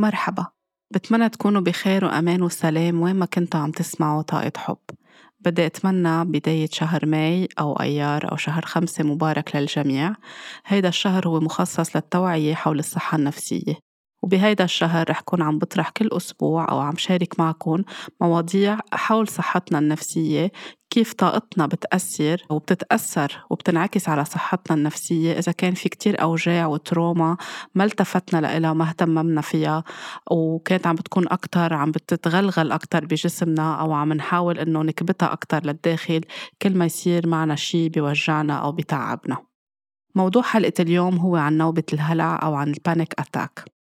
مرحبا. بتمنى تكونوا بخير وأمان وسلام وين ما كنتوا عم تسمعوا طاقة حب. بدي أتمنى بداية شهر ماي أو أيار أو شهر خمسة مبارك للجميع. هيدا الشهر هو مخصص للتوعية حول الصحة النفسية. وبهيدا الشهر رح كون عم بطرح كل أسبوع أو عم شارك معكم مواضيع حول صحتنا النفسية كيف طاقتنا بتأثر وبتتأثر وبتنعكس على صحتنا النفسية. إذا كان في كتير أوجاع وتروما ما التفتنا لها ما اهتممنا فيها وكانت عم بتكون أكتر عم بتتغلغل أكتر بجسمنا أو عم نحاول إنه نكبتها أكتر للداخل كل ما يصير معنا شي بيوجعنا أو بتعبنا موضوع حلقة اليوم هو عن نوبة الهلع أو عن ال panic attack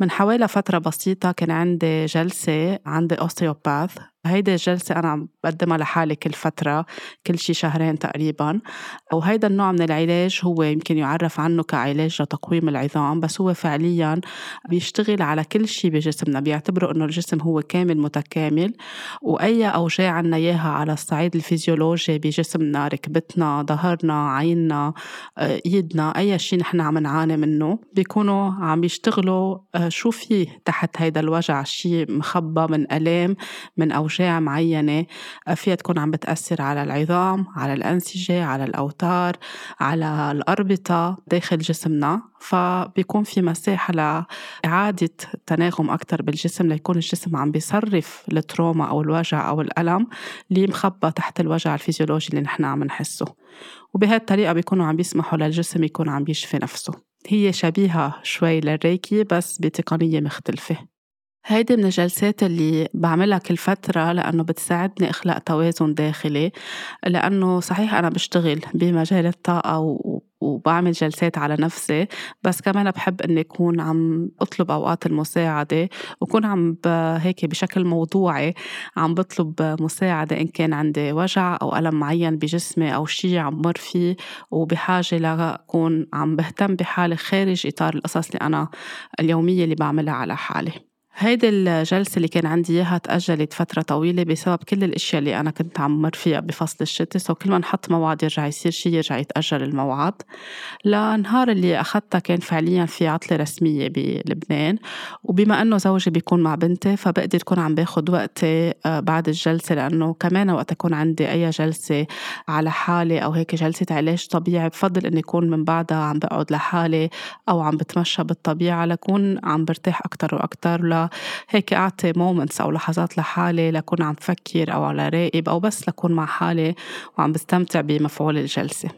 من حوالي فترة بسيطة كان عندي جلسة عندي osteopath هيدي الجلسة أنا عم بقدمها لحالي كل فترة كل شي شهرين تقريبا. وهيدا النوع من العلاج هو يمكن يعرف عنه كعلاج لتقويم العظام بس هو فعليا بيشتغل على كل شي بجسمنا بيعتبروا إنه الجسم هو كامل متكامل. وأي أوجاع عنا إياها على الصعيد الفيزيولوجي بجسمنا ركبتنا ظهرنا عيننا آه، إيدنا أي شي نحن عم نعاني منه بيكونوا عم بيشتغلوا آه، شو فيه تحت هيدا الوجع شي مخبى من ألام من أوجاع أوجاع معينة آه، فيها تكون عم بتأثر على العظام على الأنسجة على الأوتار على الأربطة داخل جسمنا. فبيكون في مساحة لإعادة تناغم أكتر بالجسم ليكون الجسم عم بيصرف ال trauma أو الوجع أو الألم اللي مخبى تحت الوجع الفيزيولوجي اللي نحن عم نحسه. وبهذه الطريقة بيكونوا عم بيسمحوا للجسم يكون عم بيشفي نفسه. هي شبيهة شوي لل reiki بس بتقنية مختلفة. هيدي من الجلسات اللي بعملها كل فترة لأنه بتساعدني أخلق توازن داخلي لأنه صحيح أنا بشتغل بمجال الطاقة وبعمل جلسات على نفسي بس كمان بحب إني أكون عم أطلب أوقات المساعدة وكون عم هيك بشكل موضوعي عم بطلب مساعدة إن كان عندي وجع أو ألم معين بجسمي أو شيء عم مر فيه وبحاجة لأكون عم بهتم بحالي خارج إطار القصص اللي أنا اليومية اللي بعملها على حالي. هيدي الجلسة اللي كان عندي إياها تأجلت فترة طويلة بسبب كل الأشياء اللي أنا كنت عم مر فيها بفصل الشتاء. سو كل ما نحط موعد يرجع يصير شيء يرجع يتأجل الموعد. لنهار اللي أخذتها كان فعليا في عطلة رسمية بلبنان. وبما أنه زوجي بيكون مع بنتي فبقدر كون عم باخد وقتي آه، بعد الجلسة لأنه كمان وقت أكون عندي أي جلسة على حالي أو هيك جلسة علاج طبيعي بفضل إني أكون من بعدها عم بقعد لحالي أو عم بتمشى بالطبيعة لكون عم برتاح أكتر وأكتر. هيك أعطي moments أو لحظات لحالي لكون عم فكر أو عم راقب أو بس لكون مع حالي وعم بستمتع بمفعول الجلسة.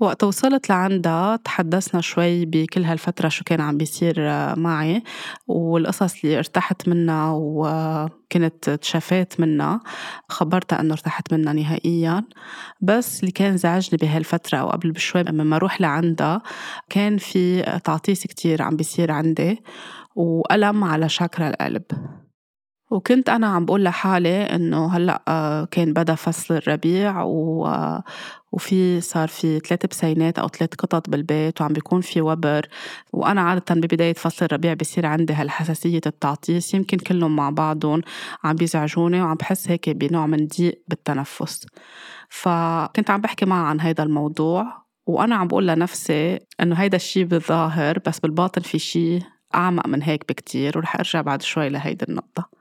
وقت وصلت لعندها تحدثنا شوي بكل هالفترة شو كان عم بيصير معي والقصص اللي ارتحت منها وكنت تشافيت منها خبرتها إنه ارتحت منها نهائيا. بس اللي كان زعجني بهالفترة أو قبل بشوي لما أروح لعندها كان في تعطيس كتير عم بيصير عندي. وألم على شاكرا القلب. وكنت أنا عم بقول لحالي إنه هلأ آه، كان بدأ فصل الربيع و آه، وفي صار في ثلاث بسينات أو ثلاث قطط بالبيت وعم بيكون في وبر. وأنا عادة ببداية فصل الربيع بصير عندي هالحساسية التعطيس يمكن كلهم مع بعضهم عم بيزعجوني وعم بحس هيك بنوع من ضيق بالتنفس. فكنت عم بحكي معها عن هذا الموضوع وأنا عم بقول لنفسي إنه هيدا الشيء بالظاهر بس بالباطن في شيء أعمق من هيك بكتير ورح أرجع بعد شوي لهيدي النقطة.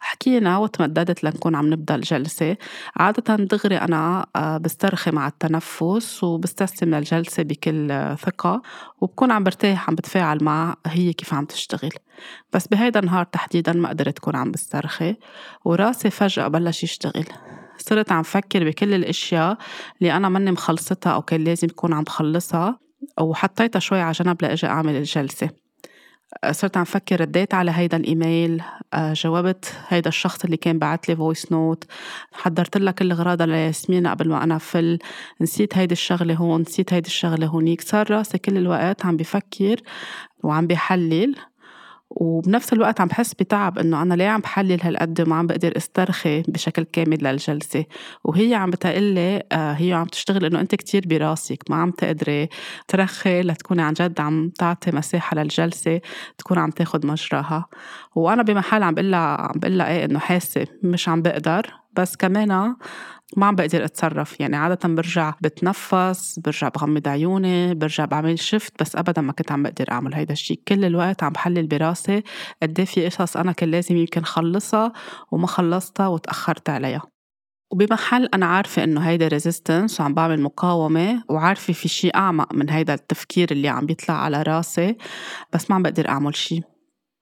حكينا وتمددت لنكون عم نبدأ الجلسة عادة دغري أنا آه، بسترخي مع التنفس وبستسلم للجلسة بكل ثقة وبكون عم برتاح عم بتفاعل مع هي كيف عم تشتغل. بس بهيدا النهار تحديدا ما قدرت كون عم بسترخي وراسي فجأة بلش يشتغل. صرت عم فكر بكل الأشياء اللي أنا مني مخلصتها أو كان لازم كون عم بخلصها وحطيتها شوي على جنب لأجي أعمل الجلسة. صرت عم فكر رديت على هيدا الإيميل. آه، جاوبت هيدا الشخص اللي كان بعت لي voice note حضرت لها كل اغراضها لياسمين قبل ما أنا فل نسيت هيدي الشغلة هون نسيت هيدي الشغلة هونيك. صار راسي كل الوقت عم بفكر وعم بحلل. وبنفس الوقت عم بحس بتعب إنه أنا ليه عم بحلل هالقد وما عم بقدر أسترخي بشكل كامل للجلسة؟ وهي عم بتقلي آه هي عم تشتغل إنه أنت كتير براسك ما عم تقدري ترخي لتكوني عن جد عم تعطي مساحة للجلسة تكون عم تاخد مجراها. وأنا بمحل عم بقول عم بقول إيه إنه حاسة مش عم بقدر بس كمان ما عم بقدر أتصرف. يعني عادة برجع بتنفس برجع بغمض عيوني برجع بعمل شفت بس ابدا ما كنت عم بقدر أعمل هيدا الشيء كل الوقت عم بحلل براسي قد في قصص أنا كان لازم يمكن خلصها وما خلصتها وتأخرت عليها. وبمحل أنا عارفة إنه هيدا ريزيستنس وعم بعمل مقاومة وعارفة في شيء أعمق من هيدا التفكير اللي عم بيطلع على راسي بس ما عم بقدر أعمل شيء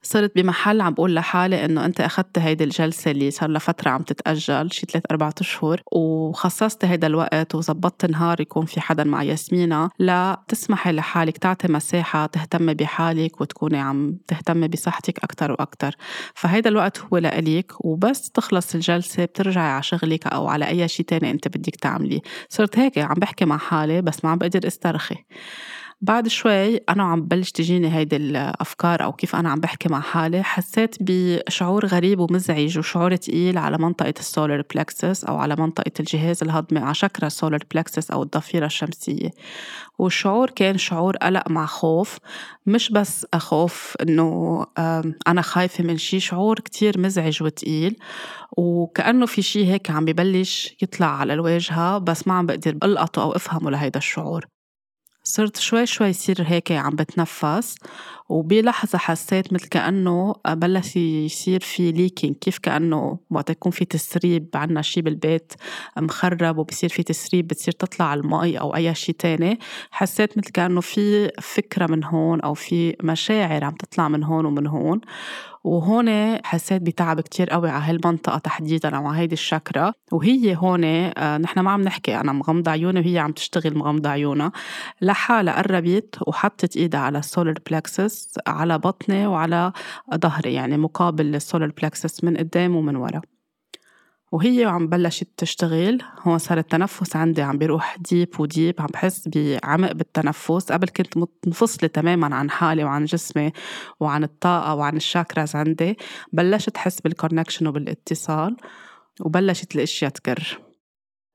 صرت بمحل عم بقول لحالي إنه أنت أخذت هيدي الجلسة اللي صار لها فترة عم تتأجل شي ثلاث أربع أشهر وخصصت هيدا الوقت وزبطت نهار يكون في حدا مع ياسمينة لا تسمحي لحالك تعطي مساحة تهتمي بحالك وتكوني عم تهتمي بصحتك أكثر وأكثر فهيدا الوقت هو لإلك وبس تخلص الجلسة بترجعي على شغلك أو على أي شيء تاني أنت بدك تعمليه. صرت هيك عم بحكي مع حالي بس ما عم بقدر استرخي. بعد شوي أنا عم بلش تجيني هيدي الأفكار أو كيف أنا عم بحكي مع حالي. حسيت بشعور غريب ومزعج وشعور تقيل على منطقة ال solar plexus أو على منطقة الجهاز الهضمي على شكرا ال solar plexus أو الضفيرة الشمسية. والشعور كان شعور قلق مع خوف مش بس خوف إنه أنا خايفة من شي شعور كتير مزعج وتقيل. وكأنه في شي هيك عم ببلش يطلع على الواجهة بس ما عم بقدر ألقطه أو أفهمه لهيدا الشعور. صرت شوي شوي يصير هيك عم بتنفس وبلحظة حسيت مثل كأنه بلش يصير في ليكينج كيف كأنه وقت يكون في تسريب عنا شي بالبيت مخرب وبصير في تسريب بتصير تطلع المي أو أي شي تاني حسيت مثل كأنه في فكرة من هون أو في مشاعر عم تطلع من هون ومن هون. وهون حسيت بتعب كتير قوي على هالمنطقة تحديدا أو على هيدي الشكرة. وهي هون آه، نحن ما عم نحكي أنا مغمضة عيوني وهي عم تشتغل مغمضة عيونها. لحالها قربت وحطت إيدها على ال solar plexus على بطني وعلى ظهري يعني مقابل ال solar plexus من قدام ومن ورا. وهي وعم بلشت تشتغل هون صار التنفس عندي عم بيروح deep و deep عم بحس بعمق بالتنفس. قبل كنت منفصلة تماما عن حالي وعن جسمي وعن الطاقة وعن الشاكراز عندي بلشت أحس بالكونكشن وبالاتصال وبلشت الأشياء تكر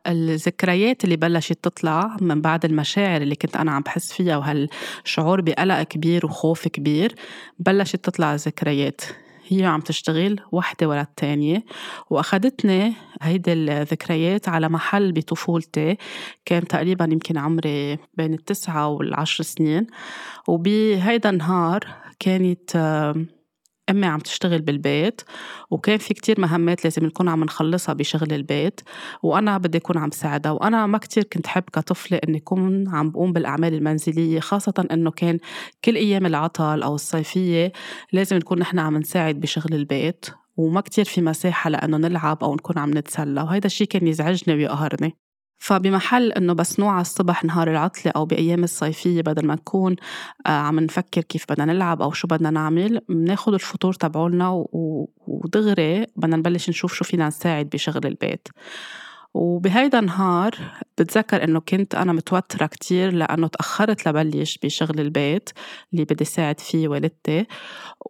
الذكريات اللي بلشت تطلع من بعد المشاعر اللي كنت أنا عم بحس فيها وهالشعور بقلق كبير وخوف كبير بلشت تطلع ذكريات هي عم تشتغل وحدة ورا التانية وأخدتني هيدي الذكريات على محل بطفولتي. كان تقريبا يمكن عمري بين التسعة والعشر سنين. وبهيدا النهار كانت أمي عم تشتغل بالبيت وكان في كتير مهمات لازم نكون عم نخلصها بشغل البيت وأنا بدي أكون عم ساعدها وأنا ما كتير كنت حب كطفلة إني أكون عم بقوم بالأعمال المنزلية خاصة إنه كان كل أيام العطل أو الصيفية لازم نكون نحن عم نساعد بشغل البيت وما كتير في مساحة لأنه نلعب أو نكون عم نتسلى وهيدا الشيء كان يزعجني ويقهرني. فبمحل إنه بس نوع الصبح نهار العطلة أو بأيام الصيفية بدل ما نكون آه، عم نفكر كيف بدنا نلعب أو شو بدنا نعمل بناخد الفطور تبعولنا ودغري بدنا نبلش نشوف شو فينا نساعد بشغل البيت. وبهيدا النهار بتذكر إنه كنت أنا متوترة كتير لأنه تأخرت لبلش بشغل البيت اللي بدي ساعد فيه والدتي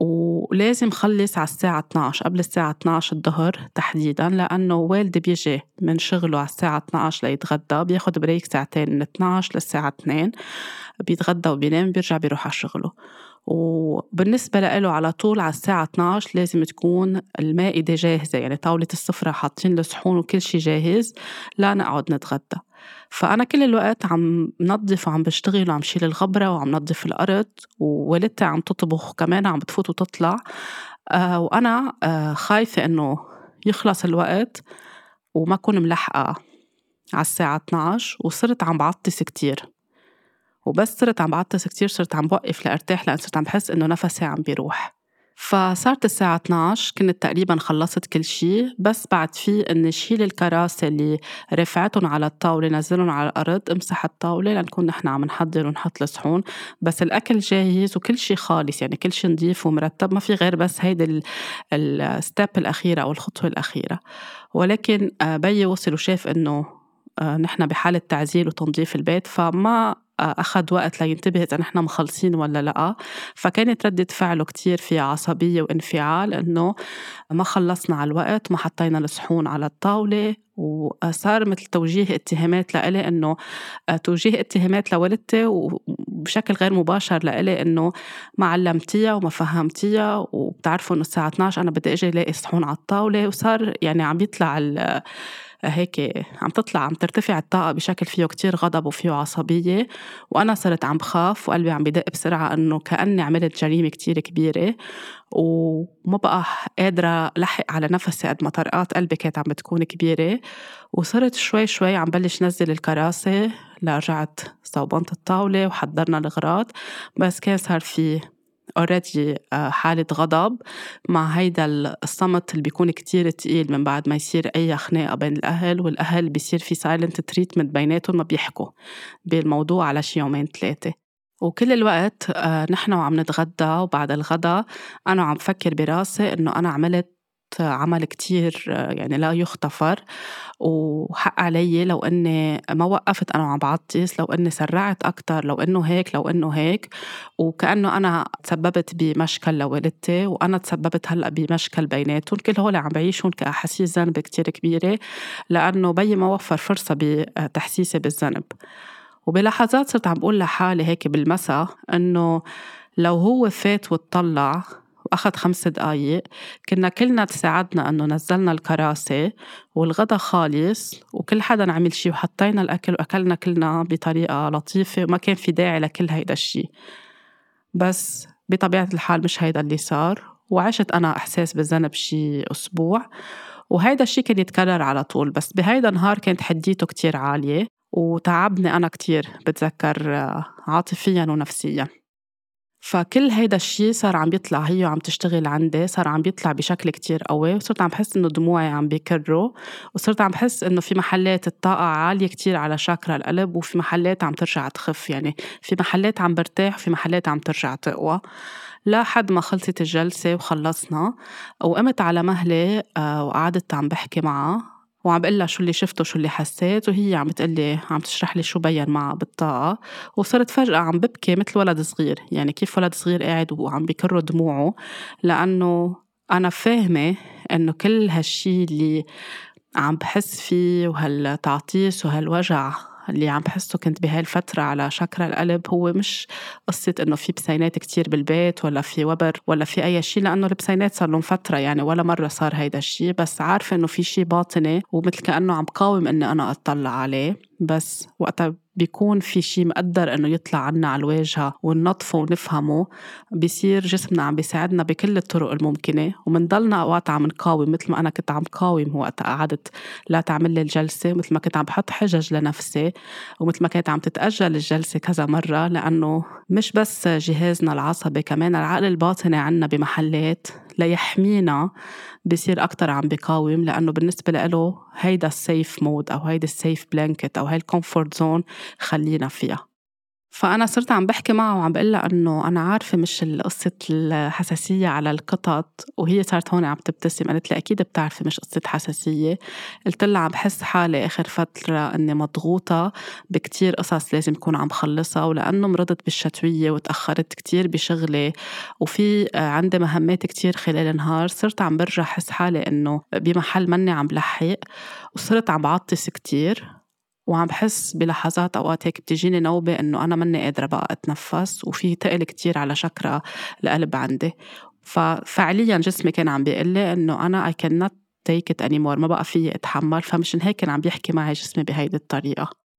ولازم خلص على الساعة 12 قبل الساعة 12 الظهر تحديدا لأنه والدي بيجي من شغله على الساعة 12 ليتغدى بياخد بريك ساعتين من 12 للساعة 2 بيتغدى وبينام بيرجع بيروح على شغله. وبالنسبة له على طول على الساعة 12 لازم تكون المائدة جاهزة يعني طاولة السفرة حاطين الصحون وكل شي جاهز لا نقعد نتغدى. فأنا كل الوقت عم نظف وعم بشتغل وعم شيل الغبرة وعم نظف الأرض ووالدتي عم تطبخ كمان عم بتفوت وتطلع. آه وأنا آه خايفة إنه يخلص الوقت وما أكون ملحقة على الساعة 12 وصرت عم بعطس كتير. وبس صرت عم بعطس كتير صرت عم بوقف لأرتاح لأن صرت عم بحس إنه نفسي عم بيروح. فصارت الساعة 12 كنت تقريبا خلصت كل شيء بس بعد في إني شيل الكراسي اللي رفعتهم على الطاولة نزلهم على الأرض امسح الطاولة لنكون نحن عم نحضر ونحط الصحون. بس الأكل جاهز وكل شيء خالص يعني كل شيء نظيف ومرتب ما في غير بس هيدي الستيب الأخيرة أو الخطوة الأخيرة. ولكن آه، بيي وصل وشاف إنه آه، نحن بحالة تعزيل وتنظيف البيت فما أخذ وقت لينتبه إذا نحن مخلصين ولا لأ. فكانت ردة فعله كتير فيها عصبية وانفعال إنه ما خلصنا على الوقت ما حطينا الصحون على الطاولة وصار مثل توجيه اتهامات لإلي إنه آه، توجيه اتهامات لوالدتي وبشكل غير مباشر لإلي إنه ما علمتيها وما فهمتيها وبتعرفوا إنه الساعة 12 أنا بدي أجي ألاقي صحون على الطاولة وصار يعني عم يطلع هيك عم تطلع عم ترتفع الطاقة بشكل فيه كتير غضب وفيه عصبية. وأنا صرت عم بخاف وقلبي عم بدق بسرعة إنه كأني عملت جريمة كتير كبيرة. وما بقى قادرة لحق على نفسي قد ما طرقات قلبي كانت عم بتكون كبيرة. وصرت شوي شوي عم بلش نزل الكراسي لرجعت صوبنت الطاولة وحضرنا الغراض بس كان صار في اوريدي آه، حالة غضب مع هيدا الصمت اللي بيكون كتير تقيل من بعد ما يصير أي خناقة بين الأهل والأهل بيصير في silent treatment بيناتهم ما بيحكوا بالموضوع على شي يومين ثلاثة وكل الوقت آه، نحن وعم نتغدى وبعد الغدا أنا عم بفكر براسي إنه أنا عملت عمل كتير يعني لا يغتفر. وحق علي لو إني ما وقفت أنا وعم بعطس لو إني سرعت أكثر لو إنه هيك لو إنه هيك. وكأنه أنا تسببت بمشكل لوالدتي وأنا تسببت هلأ بمشكل بيناتهم. كل هول عم بعيشهم كأحاسيس ذنب كتير كبيرة لأنه بيي ما وفر فرصة بتحسيسي بالذنب. وبلحظات صرت عم بقول لحالي هيك بالمساء إنه لو هو فات وطلع وأخذ خمس دقايق. كنا كلنا تساعدنا أنه نزلنا الكراسي والغدا خالص وكل حدا عمل شي وحطينا الأكل وأكلنا كلنا بطريقة لطيفة وما كان في داعي لكل هيدا الشي. بس بطبيعة الحال مش هيدا اللي صار وعشت أنا إحساس بالذنب شي أسبوع. وهيدا الشي كان يتكرر على طول بس بهيدا النهار كانت حديته كتير عالية وتعبني أنا كتير بتذكر عاطفيا ونفسيا. فكل هيدا الشيء صار عم بيطلع هي وعم تشتغل عندي صار عم بيطلع بشكل كتير قوي وصرت عم بحس إنه دموعي عم بيكروا وصرت عم بحس إنه في محلات الطاقة عالية كتير على شاكرا القلب وفي محلات عم ترجع تخف يعني في محلات عم برتاح وفي محلات عم ترجع تقوى. لحد ما خلصت الجلسة وخلصنا وقمت على مهلي آه، وقعدت عم بحكي معها وعم بقول شو اللي شفته شو اللي حسيت وهي عم بتقلي عم تشرح لي شو بين معها بالطاقة وصرت فجأة عم ببكي مثل ولد صغير. يعني كيف ولد صغير قاعد وعم بكر دموعه؟ لأنه أنا فاهمة إنه كل هالشي اللي عم بحس فيه وهالتعطيس وهالوجع اللي عم بحسه كنت بهاي الفترة على شكرا القلب هو مش قصة إنه في بسينات كتير بالبيت ولا في وبر ولا في أي شيء لأنه البسينات صار لهم فترة يعني ولا مرة صار هيدا الشيء بس عارفة إنه في شيء باطني ومثل كأنه عم قاوم إني أنا أطلع عليه. بس وقتها بيكون في شيء مقدر إنه يطلع عنا على الواجهة وننظفه ونفهمه بصير جسمنا عم بيساعدنا بكل الطرق الممكنة ومنضلنا أوقات عم نقاوم مثل ما أنا كنت عم قاوم وقت قعدت لا تعمل لي الجلسة مثل ما كنت عم بحط حجج لنفسي ومثل ما كانت عم تتأجل الجلسة كذا مرة لأنه مش بس جهازنا العصبي كمان العقل الباطني عنا بمحلات ليحمينا بصير أكتر عم بقاوم لأنه بالنسبة له هيدا ال safe mode أو هيدا ال safe blanket أو هاي ال comfort zone خلينا فيها. فأنا صرت عم بحكي معه وعم بقول إنه أنا عارفة مش قصة الحساسية على القطط وهي صارت هون عم تبتسم. قالت لي أكيد بتعرفي مش قصة حساسية. قلت لها عم بحس حالي آخر فترة إني مضغوطة بكتير قصص لازم أكون عم خلصها ولأنه مرضت بالشتوية وتأخرت كتير بشغلي. وفي عندي مهمات كتير خلال النهار. صرت عم برجع حس حالي إنه بمحل مني عم بلحق وصرت عم بعطس كتير. وعم بحس بلحظات أوقات هيك بتجيني نوبة إنه أنا ماني قادرة بقى أتنفس وفي تقل كتير على شكرا القلب عندي. ففعليا جسمي كان عم بيقول لي إنه أنا اي كانت take it anymore ما بقى فيي أتحمل فمشان هيك كان عم بيحكي معي جسمي بهيدي الطريقة.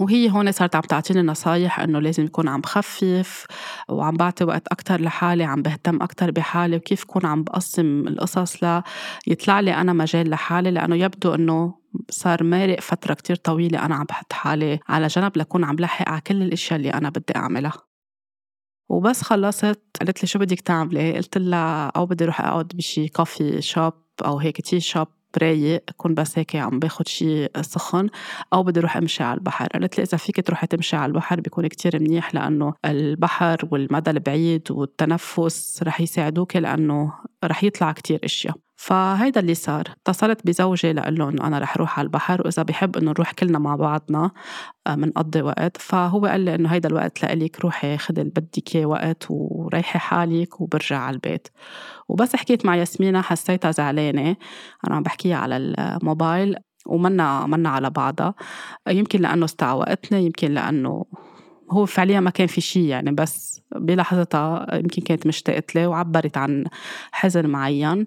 وهي هون صارت عم تعطيني نصايح إنه لازم يكون عم بخفف وعم بعطي وقت أكثر لحالي عم بهتم أكثر بحالي وكيف كون عم بقسم القصص ليطلع لي أنا مجال لحالي لأنه يبدو إنه صار مارق فترة كتير طويلة أنا عم بحط حالي على جنب لكون عم لحق على كل الأشياء اللي أنا بدي أعملها. وبس خلصت قالت لي شو بدك تعملي؟ قلت لها أو بدي أروح أقعد بشي coffee shop أو هيك تي شوب رايق أكون بس هيك عم باخد شي سخن أو بدي أروح أمشي على البحر. قالت لي إذا فيك تروحي تمشي على البحر بيكون كتير منيح لأنه البحر والمدى البعيد والتنفس رح يساعدوك لأنه رح يطلع كتير أشياء. فهيدا اللي صار. اتصلت بزوجي لقول له إنه أنا رح أروح على البحر وإذا بحب إنه نروح كلنا مع بعضنا بنقضي آه، وقت. فهو قال لي إنه هيدا الوقت لإلك روحي خذي اللي بدك إياه وقت وريحي حالك وبرجع على البيت. وبس حكيت مع ياسمينة حسيتها زعلانة. أنا عم بحكيها على الموبايل ومنا منا على بعضها. يمكن لأنه استعوقتني يمكن لأنه هو فعليا ما كان في شيء يعني بس بلحظتها يمكن كانت مشتاقت لي وعبرت عن حزن معين.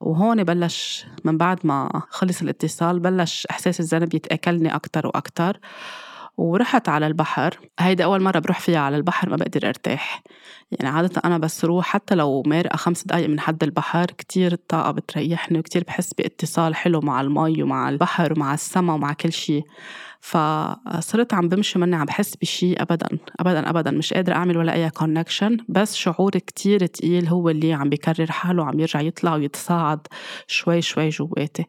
وهون بلش من بعد ما خلص الاتصال بلش إحساس الذنب يتأكلني أكتر وأكتر. ورحت على البحر. هيدا أول مرة بروح فيها على البحر ما بقدر أرتاح. يعني عادة أنا بس روح حتى لو مارقة خمس دقايق من حد البحر كتير الطاقة بتريحني وكتير بحس باتصال حلو مع المي ومع البحر ومع السما ومع كل شي. فصرت عم بمشي مني عم بحس بشي ابدا ابدا ابدا. مش قادرة أعمل ولا أي connection بس شعور كتير تقيل هو اللي عم بيكرر حاله وعم يرجع يطلع ويتصاعد شوي شوي جواتي.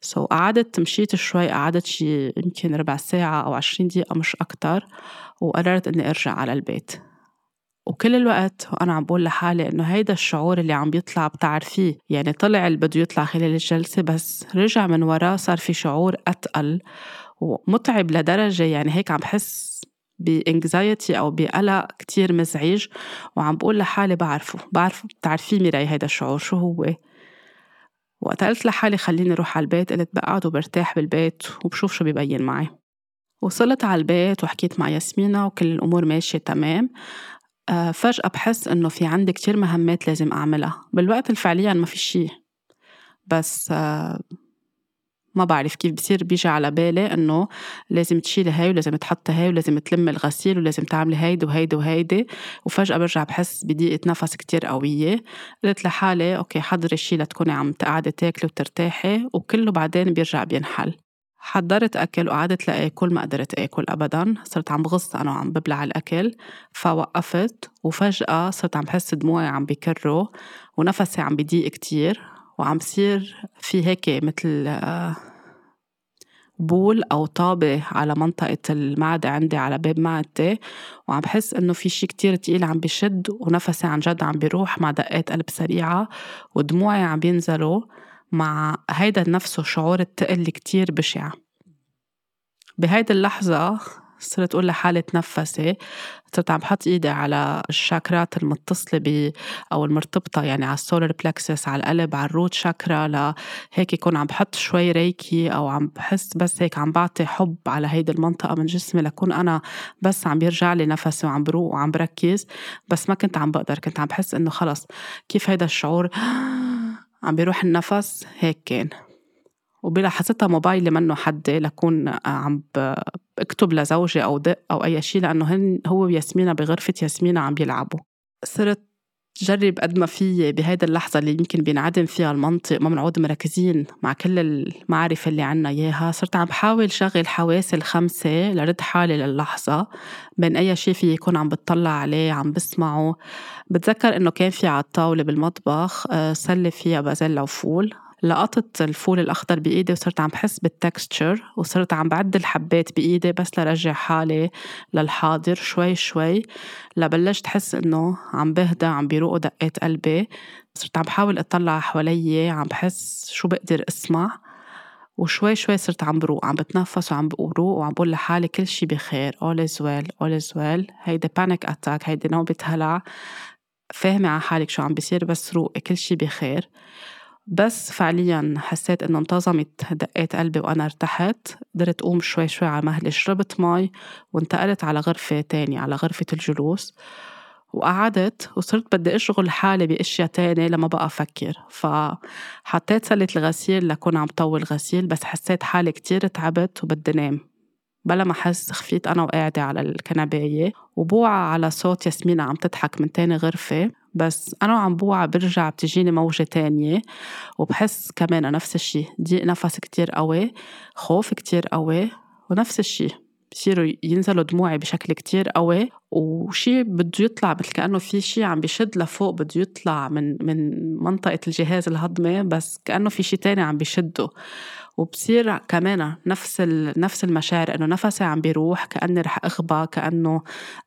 so, قعدت مشيت شوي قعدت شي يمكن ربع ساعة أو عشرين دقيقة مش أكتر. وقررت إني أرجع على البيت. وكل الوقت وأنا عم بقول لحالي إنه هيدا الشعور اللي عم بيطلع بتعرفيه. يعني طلع اللي بده يطلع خلال الجلسة بس رجع من وراه صار في شعور أتقل. ومتعب لدرجة يعني هيك عم بحس بإنكزايتي أو بقلق كتير مزعج. وعم بقول لحالي بعرفه بعرف بتعرفيه ميراي هيدا الشعور شو هو؟ وقت قلت لحالي خليني أروح على البيت قلت بقعد وبرتاح بالبيت وبشوف شو بيبين معي. وصلت على البيت وحكيت مع ياسمينة وكل الأمور ماشية تمام. آه، فجأة بحس إنه في عندي كتير مهمات لازم أعملها. بالوقت الفعليا ما في شي. بس آه، ما بعرف كيف بصير بيجي على بالي إنه لازم تشيلي هاي ولازم تحطي هاي ولازم تلمي الغسيل ولازم تعملي هيدي وهيدي وهيدي. وفجأة برجع بحس بضيقة نفس كتير قوية. قلت لحالي أوكي حضري شي لتكوني عم تقعدي تاكلي وترتاحي وكله بعدين بيرجع بينحل. حضرت أكل وقعدت لآكل ما قدرت آكل أبدا. صرت عم بغص أنا وعم ببلع الأكل. فوقفت وفجأة صرت عم بحس دموعي عم بكروا ونفسي عم بضيق كتير. وعم بصير في هيك مثل آه، بول أو طابة على منطقة المعدة عندي على باب معدتي وعم بحس إنه في شي كتير تقيل عم بشد ونفسي عن جد عم بيروح مع دقات قلب سريعة ودموعي عم بينزلوا مع هيدا نفسه شعور التقل كتير بشع. بهيدي اللحظة صرت أقول لحالي تنفسي صرت عم بحط إيدي على الشاكرات المتصلة ب أو المرتبطة يعني على ال solar plexus على القلب على ال root chakra لهيك يكون عم بحط شوي Reiki أو عم بحس بس هيك عم بعطي حب على هيدي المنطقة من جسمي لكون أنا بس عم بيرجع لي نفسي وعم بروق وعم بركز بس ما كنت عم بقدر كنت عم بحس إنه خلص كيف هيدا الشعور؟ عم بيروح النفس؟ هيك كان. وبلاحظتها موبايلي منه حدي لكون عم بكتب لزوجي أو دق أو أي شيء لأنه هن هو وياسمينة بغرفة ياسمينة عم بيلعبوا. صرت جرب قد ما في بهيدا اللحظة اللي يمكن بينعدم فيها المنطق ما بنعود مركزين مع كل المعرفة اللي عنا إياها. صرت عم بحاول شغل حواسي الخمسة لرد حالي للحظة. بين أي شيء في يكون عم بتطلع عليه عم بسمعه. بتذكر إنه كان في على الطاولة بالمطبخ آه، سلة فيها بازيلا وفول لقطت الفول الأخضر بإيدي وصرت عم بحس بالتكستشر وصرت عم بعد الحبات بإيدي بس لرجع حالي للحاضر شوي شوي. لبلشت حس إنه عم بهدى عم بيروقوا دقات قلبي. صرت عم بحاول أطلع حوالي عم بحس شو بقدر أسمع. وشوي شوي صرت عم بروق عم بتنفس وعم بروق وعم بقول لحالي كل شي بخير all is well all is well. هيدي panic attack هيدي نوبة هلع. فاهمة على حالك شو عم بيصير بس روقي كل شي بخير. بس فعليا حسيت إنه انتظمت دقات قلبي وأنا ارتحت. قدرت أقوم شوي شوي على مهلي شربت مي وانتقلت على غرفة تانية على غرفة الجلوس. وقعدت وصرت بدي أشغل حالي بأشياء تانية لما بقى أفكر. فحطيت سلة الغسيل لكون عم طول غسيل بس حسيت حالي كتير تعبت وبدي نام. بلا ما أحس خفيت أنا وقاعدة على الكنباية وبوعى على صوت ياسمينة عم تضحك من تاني غرفة. بس أنا وعم بوعى برجع بتجيني موجة تانية وبحس كمان نفس الشي. ضيق نفس كتير قوي خوف كتير قوي ونفس الشي. بصيروا ينزلوا دموعي بشكل كتير قوي وشي بده يطلع مثل كأنه في شي عم بيشد لفوق بده يطلع من من منطقة الجهاز الهضمي بس كأنه في شي تاني عم بيشده وبصير كمان نفس نفس المشاعر إنه نفسي عم بيروح كأني رح اغبى كأنه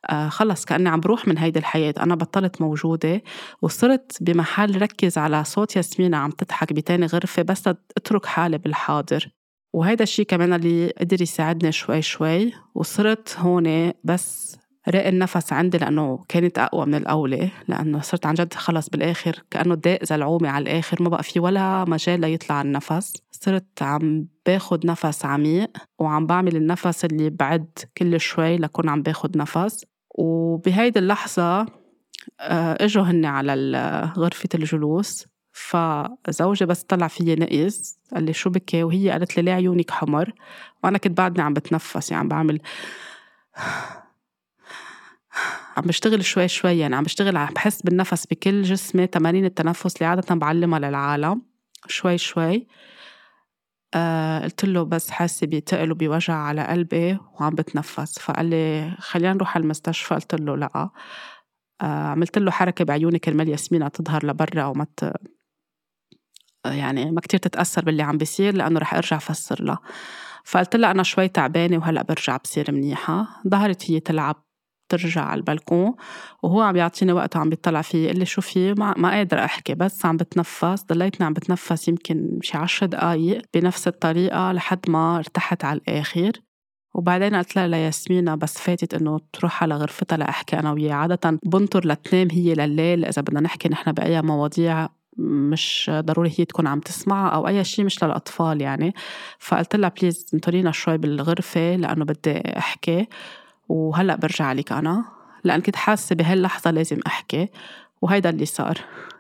آه خلص كأني عم بروح من هيدي الحياة. أنا بطلت موجودة وصرت بمحل ركز على صوت ياسمينة عم تضحك بتاني غرفة بس أترك حالي بالحاضر. وهيدا الشيء كمان اللي قدر يساعدني شوي شوي وصرت هون بس راق النفس عندي لأنه كانت أقوى من الأولى لأنه صرت عن جد خلص بالآخر كأنه داق زلعومي على الآخر ما بقى في ولا مجال ليطلع النفس. صرت عم باخد نفس عميق وعم بعمل النفس اللي بعد كل شوي لكون عم باخد نفس. وبهيدي اللحظة آه، إجوا هن على غرفة الجلوس فزوجي بس طلع فيي نقز قال لي شو بكي؟ وهي قالت لي ليه عيونك حمر. وأنا كنت بعدني عم بتنفس يعني عم بعمل عم بشتغل شوي شوي يعني عم بشتغل عم بحس بالنفس بكل جسمي تمارين التنفس اللي عادة بعلمها للعالم. شوي شوي. آه قلت له بس حاسة بتقل وبوجع على قلبي وعم بتنفس. فقال لي خلينا نروح على المستشفى. قلت له لا. آه عملت له حركة بعيوني كرمال ياسمينة تظهر لبرا وما يعني ما كتير تتأثر باللي عم بيصير لأنه رح أرجع فسر لها فقلت لها أنا شوي تعبانة وهلأ برجع بصير منيحة. ظهرت هي تلعب ترجع على البلكون وهو عم يعطيني وقت وعم بيطلع فيه يقول لي شو في؟ ما, ما قادر أحكي بس عم بتنفس ضليتني عم بتنفس يمكن شي عشر دقايق بنفس الطريقة لحد ما ارتحت على الآخر. وبعدين قلت لها لياسمينة بس فاتت إنه تروح على غرفتها لأحكي أنا وياها عادة بنطر لتنام هي لليل إذا بدنا نحكي نحن بأي مواضيع مش ضروري هي تكون عم تسمع أو أي شيء مش للأطفال يعني. فقلت لها بليز انطرينا شوي بالغرفة لأنه بدي أحكي. وهلأ برجع لك أنا لأن كنت حاسة بهاللحظة لازم أحكي وهيدا اللي صار.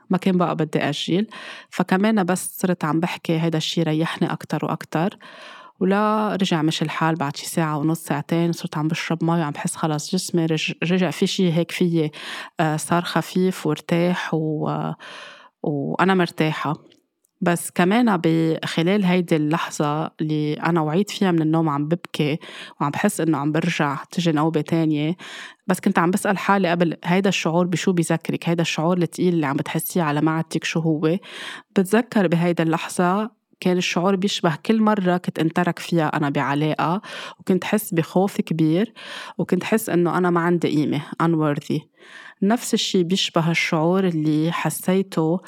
ما كان بقى بدي أجل فكمان بس صرت عم بحكي هيدا الشي ريحني أكتر وأكتر. ولا رجع مش الحال بعد شي ساعة ونص ساعتين صرت عم بشرب مي وعم بحس خلص جسمي رجع في شي هيك فيي آه، صار خفيف وارتاح و... وأنا مرتاحة. بس كمان بخلال هيدي اللحظة اللي أنا وعيت فيها من النوم عم ببكي وعم بحس إنه عم برجع تجي نوبة تانية بس كنت عم بسأل حالي قبل هيدا الشعور بشو بيذكرك هيدا الشعور الثقيل اللي عم بتحسيه على معدتك شو هو؟ بتذكر بهيدا اللحظة كان الشعور بيشبه كل مرة كنت انترك فيها أنا بعلاقة وكنت حس بخوف كبير وكنت حس إنه أنا ما عندي قيمة unworthy. نفس الشي بيشبه الشعور اللي حسيته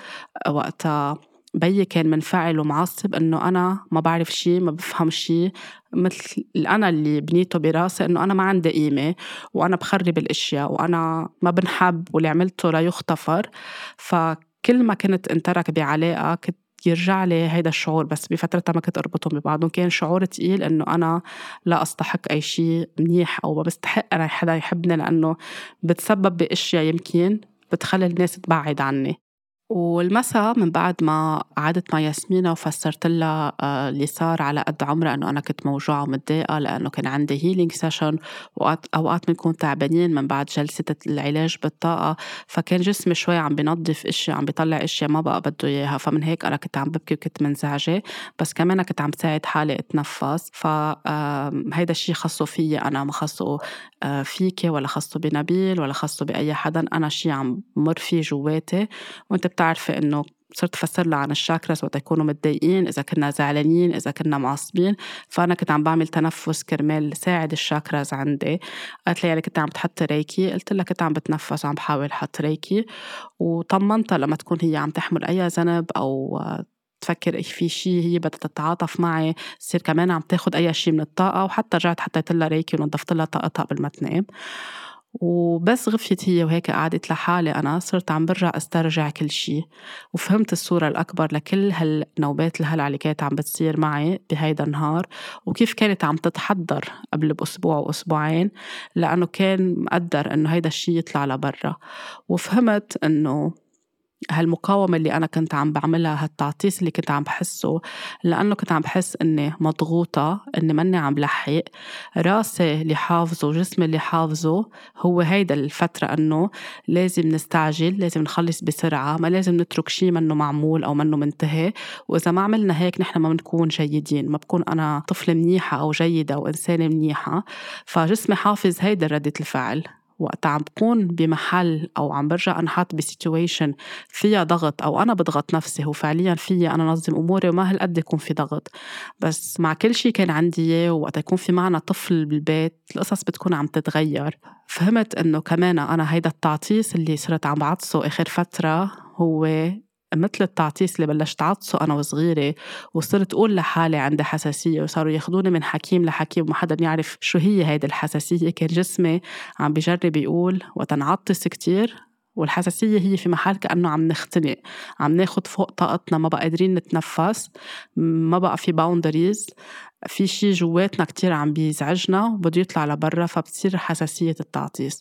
وقتها. بيي كان منفعل ومعصب إنه أنا ما بعرف شيء ما بفهم شيء مثل أنا اللي بنيته براسي إنه أنا ما عندي قيمة وأنا بخرب الأشياء وأنا ما بنحب واللي عملته لا يغتفر. فكل ما كنت انترك بعلاقة كنت يرجع لي هيدا الشعور بس بفترتها ما كنت أربطهم ببعضهم. كان شعور تقيل إنه أنا لا أستحق أي شيء منيح أو ما بستحق أنا حدا يحبني لأنه بتسبب بأشياء يمكن بتخلي الناس تبعد عني. والمساء من بعد ما قعدت مع ياسمينة وفسرت لها آه، اللي صار على قد عمرها إنه أنا كنت موجوعة ومتضايقة لأنه كان عندي healing session واوقات بنكون تعبانين من بعد جلسة العلاج بالطاقة. فكان جسمي شوي عم بنظف اشياء عم بيطلع اشياء ما بقى بده إياها. فمن هيك أنا كنت عم ببكي وكنت منزعجة. بس كمان كنت عم ساعد حالي أتنفس. فهيدا الشيء خصه فيي أنا ما خصه آه، فيكي ولا خصه بنبيل ولا خصه بأي حدا. أنا شيء عم مر فيه جواتي. وأنت بتعرفي إنه صرت أفسر لها عن الشاكراس وقت يكونوا متضايقين إذا كنا زعلانين إذا كنا معصبين. فأنا كنت عم بعمل تنفس كرمال ساعد الشاكراز عندي. قالت لي يعني كنت عم تحط ريكي. قلت لها كنت عم بتنفس وعم بحاول أحط ريكي. وطمنتها لما تكون هي عم تحمل أي ذنب أو تفكر في شيء هي بدها تتعاطف معي تصير كمان عم تاخد أي شيء من الطاقة. وحتى رجعت حطيت لها ريكي ونظفت لها طاقتها قبل ما تنام. وبس غفيت هي وهيك قعدت لحالي. أنا صرت عم برجع أسترجع كل شيء وفهمت الصورة الأكبر لكل هالنوبات الهلع اللي كانت عم بتصير معي بهيدا النهار. وكيف كانت عم تتحضر قبل بأسبوع وأسبوعين؟ لأنه كان مقدر إنه هيدا الشيء يطلع لبرا. وفهمت إنه هالمقاومة اللي أنا كنت عم بعملها هالتعطيس اللي كنت عم بحسه لأنه كنت عم بحس إني مضغوطة إني ماني عم لحق. راسي اللي حافظه وجسمي اللي حافظه هو هيدا الفترة إنه لازم نستعجل لازم نخلص بسرعة ما لازم نترك شيء منه معمول أو منه منتهي. وإذا ما عملنا هيك نحن ما بنكون جيدين ما بكون أنا طفلة منيحة أو جيدة أو إنسانة منيحة. فجسمي حافظ هيدا ردة الفعل. وقت عم بكون بمحل أو عم برجع انحط بسيتويشن فيها ضغط أو أنا بضغط نفسي هو فعليا فيي أنا نظم أموري وما هالقد يكون في ضغط. بس مع كل شيء كان عندي إياه وقت يكون في معنا طفل بالبيت القصص بتكون عم تتغير. فهمت إنه كمان أنا هيدا التعطيس اللي صرت عم بعطسه آخر فترة هو مثل التعطيس اللي بلشت عطسه أنا وصغيرة وصرت أقول لحالي عندي حساسية وصاروا ياخدوني من حكيم لحكيم وما حدا يعرف شو هي هيدي الحساسية. كان جسمي عم بجرب يقول وقت نعطس كتير والحساسية هي في محل كأنه عم نختنق عم ناخد فوق طاقتنا ما بقى قادرين نتنفس ما بقى في باوندريز في شي جواتنا كتير عم بيزعجنا وبده يطلع لبرا فبتصير حساسية التعطيس.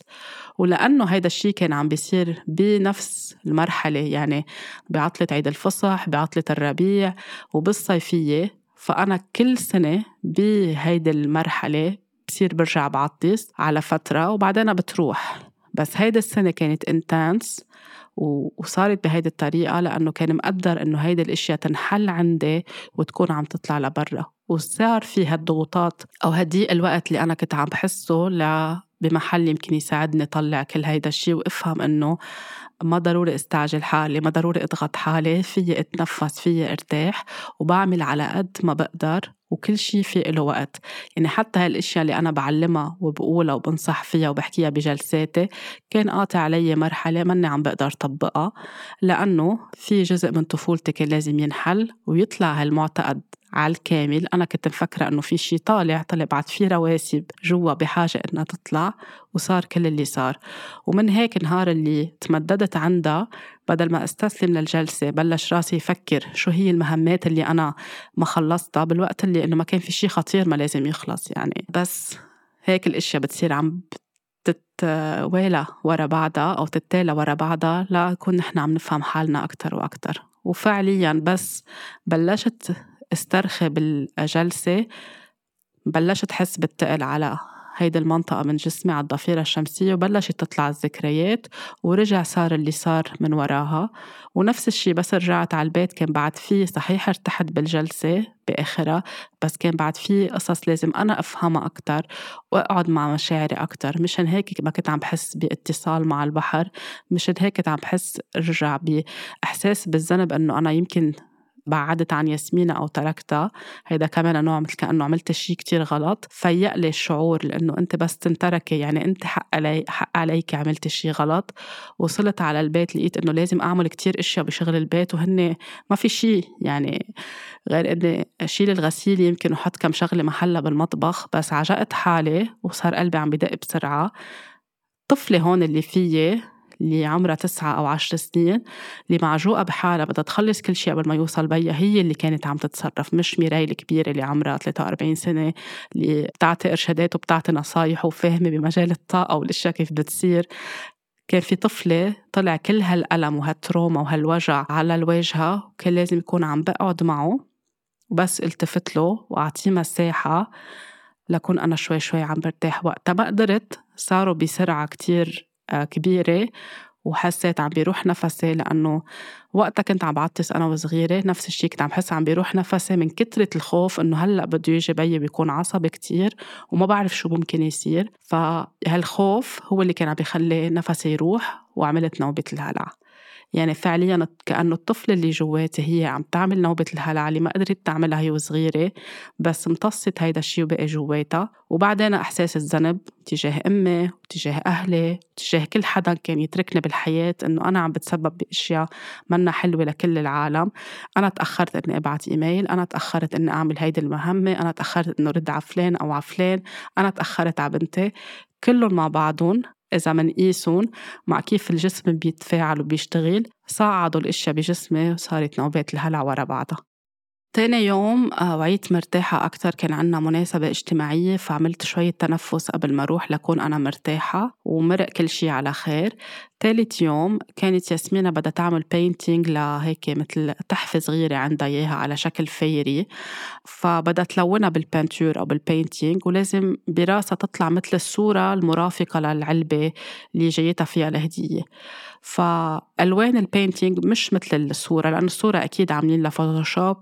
ولأنه هيدا الشي كان عم بيصير بنفس المرحلة يعني بعطلة عيد الفصح بعطلة الربيع وبالصيفية. فأنا كل سنة بهيدي المرحلة بصير برجع بعطس على فترة وبعدين بتروح. بس هيدا السنة كانت انتانس وصارت بهيدي الطريقة لأنه كان مقدر إنه هيدي الأشياء تنحل عندي وتكون عم تطلع لبرا. وصار في هالضغوطات أو هدي الوقت اللي أنا كنت عم بحسه ل بمحل يمكن يساعدني طلع كل هيدا الشيء وأفهم إنه ما ضروري أستعجل حالي ما ضروري أضغط حالي فيي أتنفس فيي أرتاح وبعمل على قد ما بقدر. وكل شيء في له وقت. يعني حتى هالأشياء اللي أنا بعلمها وبقولها وبنصح فيها وبحكيها بجلساتي كان قاطع علي مرحلة ماني عم بقدر طبقها لأنه في جزء من طفولتي كان لازم ينحل ويطلع هالمعتقد. على الكامل. أنا كنت مفكرة إنه في شي طالع طلع بعد في رواسب جوا بحاجة إنها تطلع وصار كل اللي صار. ومن هيك نهار اللي تمددت عندها بدل ما أستسلم للجلسة بلش راسي يفكر شو هي المهمات اللي أنا ما خلصتها بالوقت اللي إنه ما كان في شي خطير ما لازم يخلص يعني. بس هيك الأشياء بتصير عم تتوالى ورا بعضها أو تتالى ورا بعضها لنكون نحن عم نفهم حالنا أكتر وأكتر. وفعليا بس بلشت استرخي بالجلسة بلشت حس بالتقل على هيدي المنطقة من جسمي على الضفيرة الشمسية وبلشت تطلع الذكريات ورجع صار اللي صار من وراها. ونفس الشي بس رجعت على البيت كان بعد في صحيح ارتحت بالجلسة بآخرها بس كان بعد في قصص لازم أنا أفهمها أكتر وأقعد مع مشاعري أكتر. مشان هيك ما كنت عم بحس باتصال مع البحر مشان هيك كنت عم بحس رجع بإحساس بالذنب إنه أنا يمكن بعدت عن ياسمينة أو تركتها. هيدا كمان نوع مثل كأنه عملت شيء كتير غلط. فيق لي الشعور لأنه أنت بس تنتركي يعني أنت حق علي حق عليك عملت شيء غلط. وصلت على البيت لقيت إنه لازم أعمل كتير أشياء بشغل البيت وهن ما في شيء يعني غير إني أشيل الغسيل يمكن وحط كم شغلة محلها بالمطبخ. بس عجقت حالي وصار قلبي عم بدق بسرعة. طفلة هون اللي فيي اللي عمرها تسعة أو عشر سنين اللي معجوقة بحالها بدها تخلص كل شيء قبل ما يوصل بيها هي اللي كانت عم تتصرف مش ميراي الكبيرة اللي عمرها 43 سنة اللي بتعطي إرشادات وبتعطي نصايح وفاهمة بمجال الطاقة والأشياء كيف بتصير. كان في طفلة طلع كل هالألم وهالتروما وهالوجع على الواجهة وكان لازم يكون عم بقعد معه وبس التفت له وأعطيه مساحة لكون أنا شوي شوي عم برتاح وقتها. ما قدرت صاروا بسرعة كتير كبيرة وحسيت عم بيروح نفسي لأنه وقتها كنت عم بعطس أنا وصغيرة نفس الشيء كنت عم بحس عم بيروح نفسي من كترة الخوف إنه هلأ بده يجي بيي بيكون عصبي كتير وما بعرف شو ممكن يصير. فهالخوف هو اللي كان عم بيخلي نفسي يروح وعملت نوبة الهلع. يعني فعليا كأنه الطفلة اللي جواتي هي عم تعمل نوبة الهلع اللي ما قدرت تعملها هي وصغيرة بس امتصت هيدا الشيء وبقي جواتها. وبعدين إحساس الذنب تجاه أمي وتجاه أهلي وتجاه كل حدا كان يتركني بالحياة إنه أنا عم بتسبب بأشياء منا حلوة لكل العالم. أنا تأخرت إني أبعت إيميل أنا تأخرت إني أعمل هيدي المهمة أنا تأخرت إنه رد على فلان أو على فلان أنا تأخرت على بنتي. كلهم مع بعضهم إذا منقيسهم مع كيف الجسم بيتفاعل وبيشتغل صعدوا الأشياء بجسمي وصارت نوبات الهلع ورا بعضها. تاني يوم آه، وعيت مرتاحة أكتر كان عنا مناسبة اجتماعية فعملت شوية تنفس قبل ما أروح لكون أنا مرتاحة ومرق كل شي على خير. تالت يوم كانت ياسمينة بدها تعمل painting لهيك مثل تحفة صغيرة عندها إياها على شكل fairy فبدها تلونها بال peinture أو بال painting ولازم براسها تطلع مثل الصورة المرافقة للعلبة اللي جايتها فيها الهدية. فألوان ال painting مش مثل الصورة لأن الصورة أكيد عاملين لها فوتوشوب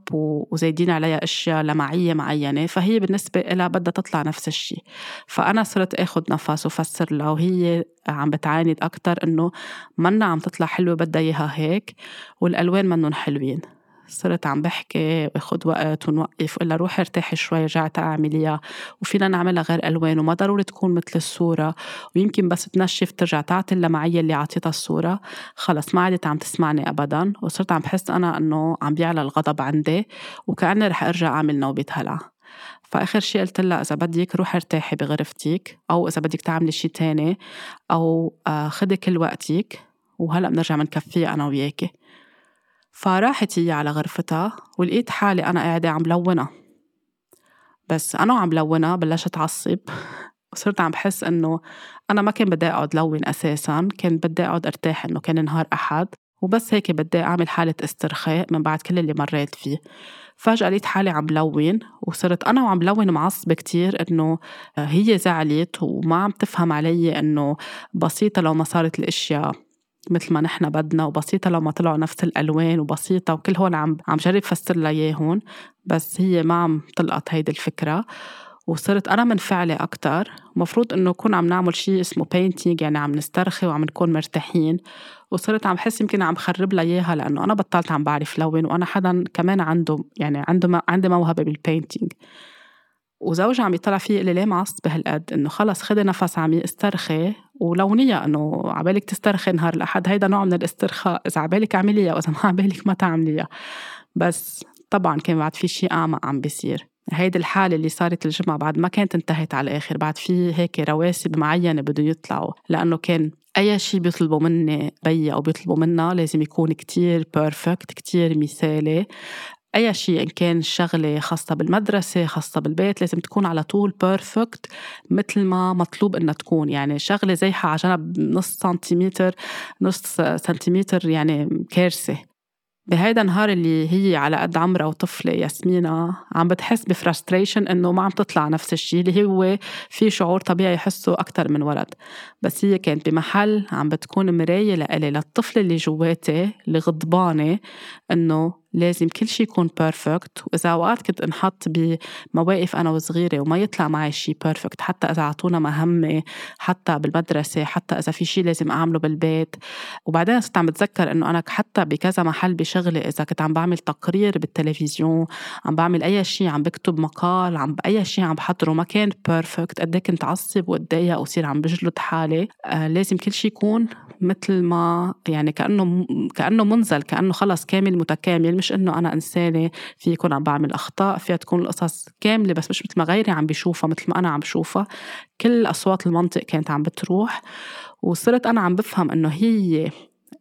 وزايدين عليها أشياء لمعية معينة فهي بالنسبة لها بدها تطلع نفس الشيء. فأنا صرت أخذ نفس وفسر لها وهي عم بتعاند أكتر إنه منا عم تطلع حلوة بدها إياها هيك والألوان منن حلوين. صرت عم بحكي باخد وقت ونوقف وإلا روحي ارتاحي شوي رجعت أعمليها. وفينا نعملها غير ألوان وما ضروري تكون مثل الصورة. ويمكن بس تنشف ترجع تعطي اللمعية اللي عطيتها الصورة. خلص ما عادت عم تسمعني أبدا. وصرت عم بحس أنا إنه عم بيعلى الغضب عندي. وكأني رح أرجع أعمل نوبة هلع. فآخر شي قلت لها إذا بدك روحي ارتاحي بغرفتك. أو إذا بدك تعملي شي تاني. أو آه، خدي كل وقتك. وهلأ بنرجع منكفيها أنا وياكي. فراحت هي على غرفتها ولقيت حالي أنا قاعدة عم لونها. بس أنا وعم لونها بلشت أعصب وصرت عم بحس إنه أنا ما كان بدي أقعد لون أساسا كان بدي أقعد أرتاح إنه كان نهار أحد. وبس هيك بدي أعمل حالة استرخاء من بعد كل اللي مريت فيه. فجأة لقيت حالي عم لون وصرت أنا وعم لون معصبة كتير إنه هي زعلت وما عم تفهم علي إنه بسيطة لو ما صارت الأشياء. مثل ما نحن بدنا وبسيطة لو ما طلعوا نفس الألوان وبسيطة وكل هون عم عم جرب فسر لها بس هي ما عم تلقط هيدي الفكرة. وصرت أنا منفعلة أكتر. مفروض إنه نكون عم نعمل شيء اسمه بينتينج يعني عم نسترخي وعم نكون مرتاحين. وصرت عم حس يمكن عم خرب لها إياها لأنه أنا بطلت عم بعرف لون وأنا حدا كمان عنده يعني عنده عندي موهبة بال painting وزوجي عم يطلع فيه لي ليه معصبة هالقد؟ إنه خلص خدي نفس عميق استرخي ولونيها إنه عبالك تسترخي نهار الأحد. هيدا نوع من الاسترخاء. إذا عبالك اعمليها وإذا ما عبالك ما تعمليها بس طبعا كان بعد في شيء أعمق عم بيصير. هيدي الحالة اللي صارت الجمعة بعد ما كانت انتهت على الآخر. بعد في هيك رواسب معينة بدهم يطلعوا. لأنه كان أي شيء بيطلبوا مني أو بيطلبوا منا لازم يكون كتير perfect كتير مثالي. أي شيء إن كان شغلة خاصة بالمدرسة خاصة بالبيت لازم تكون على طول perfect مثل ما مطلوب إنها تكون. يعني شغلة زيحة على جنب نص سنتيمتر نص سنتيمتر يعني كارثة. بهيدا النهار اللي هي على قد عمرها وطفلة ياسمينة عم بتحس ب frustration إنه ما عم تطلع نفس الشيء اللي هو في شعور طبيعي يحسه أكتر من ولد. بس هي كانت بمحل عم بتكون مراية لإلي للطفل اللي جواتي اللي غضبانة إنه لازم كل شيء يكون perfect وإذا أوقات كنت انحط بمواقف أنا وصغيرة وما يطلع معي شيء perfect حتى إذا أعطونا مهمة حتى بالمدرسة حتى إذا في شيء لازم أعمله بالبيت. وبعدين صرت عم بتذكر إنه أنا حتى بكذا محل بشغلي إذا كنت عم بعمل تقرير بالتلفزيون عم بعمل أي شيء عم بكتب مقال عم بأي شيء عم بحضره ما كان perfect قد إيه كنت عصب واتضايق وصير عم بجلد حالي. آه لازم كل شيء يكون مثل ما يعني كأنه كأنه منزل كأنه خلص كامل متكامل مش إنه أنا إنسانة في يكون عم بعمل أخطاء فيها تكون القصص كاملة بس مش مثل ما غيري عم بيشوفها مثل ما أنا عم بشوفها. كل أصوات المنطق كانت عم بتروح وصرت أنا عم بفهم إنه هي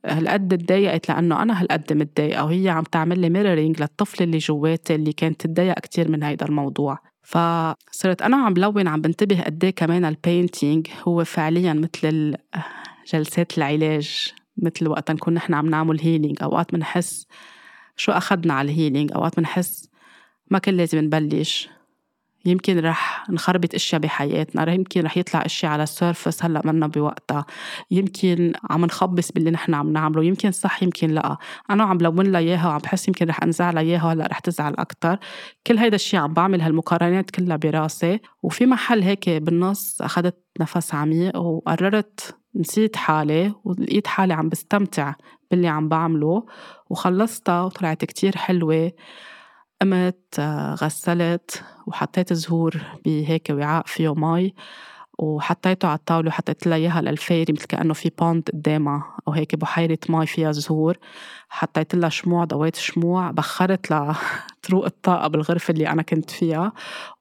هالقد تضايقت لأنه أنا هالقد متضايقة وهي عم تعمل لي mirroring للطفل اللي جواتي اللي كانت تتضايق كتير من هيدا الموضوع. فصرت أنا عم بلون عم بنتبه قد إيه كمان ال painting هو فعليا مثل جلسات العلاج مثل وقت نكون نحن عم نعمل healing أوقات بنحس شو أخدنا على ال healing أوقات بنحس ما كان لازم نبلش. يمكن رح نخربط أشياء بحياتنا يمكن رح يطلع أشياء على ال surface هلأ منا بوقتها. يمكن عم نخبص باللي نحن عم نعمله يمكن صح يمكن لأ. أنا عم لون لها إياها وعم بحس يمكن رح انزعلها إياها وهلأ رح تزعل أكثر كل هيدا الشيء عم بعمل هالمقارنات كلها براسي وفي محل هيك بالنص أخذت نفس عميق وقررت نسيت حالي ولقيت حالي عم بستمتع باللي عم بعمله وخلصتها وطلعت كتير حلوة. قمت آه، غسلت وحطيت زهور بهيك وعاء فيه مي وحطيته على الطاولة وحطيت لها إياها مثل كأنه في pond قدامها أو هيك بحيرة مي فيها زهور. حطيت لها شموع ضويت شموع بخرت لها تروق الطاقة بالغرفة اللي أنا كنت فيها.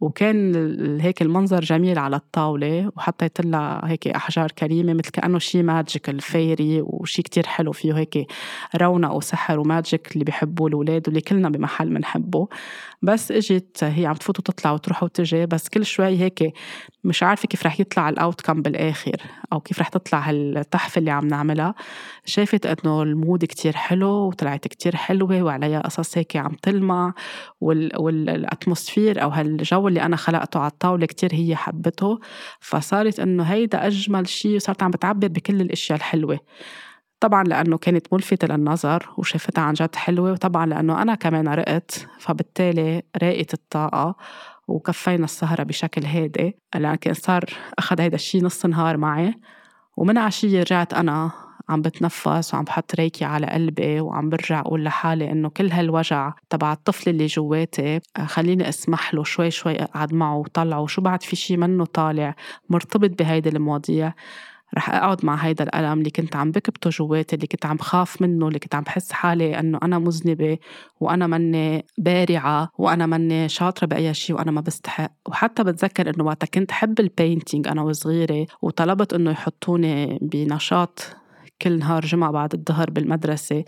وكان هيك المنظر جميل على الطاولة وحطيت لها هيك أحجار كريمة مثل كأنه شي magic fairy وشي كتير حلو فيه هيك رونق وسحر و magic اللي بيحبوه الأولاد واللي كلنا بمحل بنحبه. بس إجت هي عم تفوت وتطلع وتروح وتجي بس كل شوي هيك مش عارفة كيف رح يطلع ال outcome بالآخر أو كيف رح تطلع هالتحفة اللي عم نعملها. شافت إنه ال mood كتير حلو وطلعت كتير حلوة وعليها قصص هيك عم تلمع. وال... وال atmosphere أو هالجو اللي أنا خلقته على الطاولة كتير هي حبته. فصارت إنه هيدا أجمل شيء وصارت عم بتعبر بكل الأشياء الحلوة. طبعا لأنه كانت ملفتة للنظر وشافتها عن جد حلوة وطبعا لأنه أنا كمان رقت فبالتالي راقت الطاقة وكفينا السهرة بشكل هادي لكن صار أخذ هيدا الشيء نص نهار معي ومن عشية رجعت أنا عم بتنفس وعم بحط ريكي على قلبي وعم برجع أقول لحالي إنه كل هالوجع تبع الطفل اللي جواتي آه، خليني أسمح له شوي شوي أقعد معه وطلعه. وشو بعد في شي منه طالع مرتبط بهيدي المواضيع رح أقعد مع هيدا الألم اللي كنت عم بكبته جواتي اللي كنت عم خاف منه اللي كنت عم بحس حالي إنه أنا مذنبة وأنا مني بارعة وأنا مني شاطرة بأي شيء وأنا ما بستحق. وحتى بتذكر إنه وقتها كنت حب ال painting أنا وصغيرة وطلبت إنه يحطوني بنشاط كل نهار جمعة بعد الظهر بالمدرسة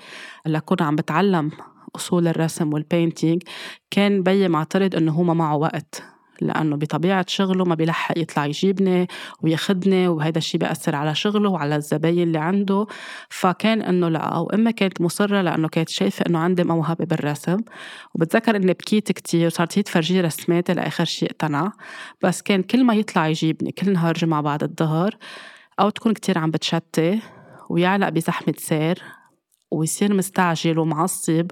لكون عم بتعلم أصول الرسم وال painting كان بيي معترض إنه هو ما معه وقت لأنه بطبيعة شغله ما بيلحق يطلع يجيبني وياخدني وهذا الشيء بيأثر على شغله وعلى الزباين اللي عنده. فكان إنه لا إما كانت مصرة لأنه كانت شايفة إنه عندي موهبة بالرسم. وبتذكر إني بكيت كتير وصارت هي تفرجيه رسماتي لآخر شيء اقتنع. بس كان كل ما يطلع يجيبني كل نهار جمعة بعد الظهر أو تكون كتير عم بتشتي. ويعلق بزحمة سير ويصير مستعجل ومعصب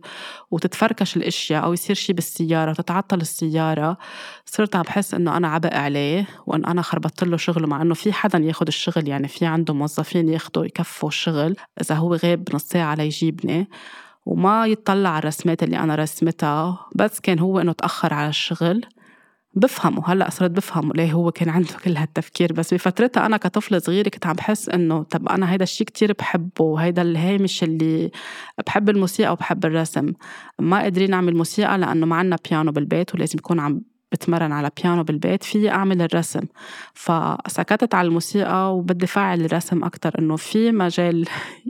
وتتفركش الأشياء أو يصير شي بالسيارة وتتعطل السيارة. صرت عم بحس إنه أنا عبء عليه وإن أنا خربطت له شغله مع إنه في حدا ياخد الشغل يعني في عنده موظفين ياخدوا يكفوا الشغل إذا هو غاب نص ساعة ليجيبني وما يطلع على الرسمات اللي أنا رسمتها بس كان هو إنه تأخر على الشغل. بفهمه. هلأ صرت بفهمه ليه هو كان عنده كل هالتفكير. بس بفترتها أنا كطفلة صغيرة كنت عم بحس إنه طب أنا هيدا الشيء كتير بحبه وهيدا الهامش اللي بحب الموسيقى وبحب الرسم. ما قادرين نعمل موسيقى لأنه ما عنا بيانو بالبيت ولازم يكون عم بتمرن على بيانو بالبيت فيي أعمل الرسم. فسكتت على الموسيقى وبدي فعل الرسم أكتر إنه في مجال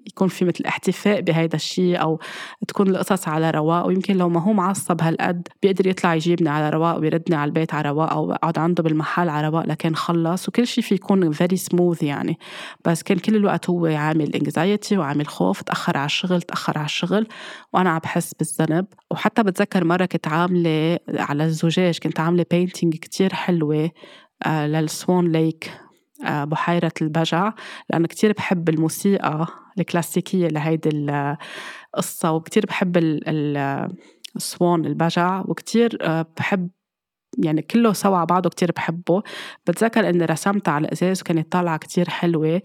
يكون في مثل احتفاء بهيدا الشيء أو تكون القصص على رواق. ويمكن لو ما هو معصب هالقد بيقدر يطلع يجيبني على رواق ويردني على البيت على رواق أو أقعد عنده بالمحل على رواق لكن خلص. وكل شيء في يكون very smooth يعني. بس كان كل الوقت هو عامل انكزايتي وعامل خوف تأخر على الشغل تأخر على الشغل. وأنا عم بحس بالذنب. وحتى بتذكر مرة كنت عاملة على الزجاج كنت عاملة بينتينج كتير حلوة آه، للسوان ليك آه، بحيرة البجع لأنه كتير بحب الموسيقى الكلاسيكية لهيدي القصة وكتير بحب السوان البجع وكتير آه، بحب يعني كله سوا بعضه كتير بحبه. بتذكر إني رسمت على الأزاز وكانت طالعة كتير حلوة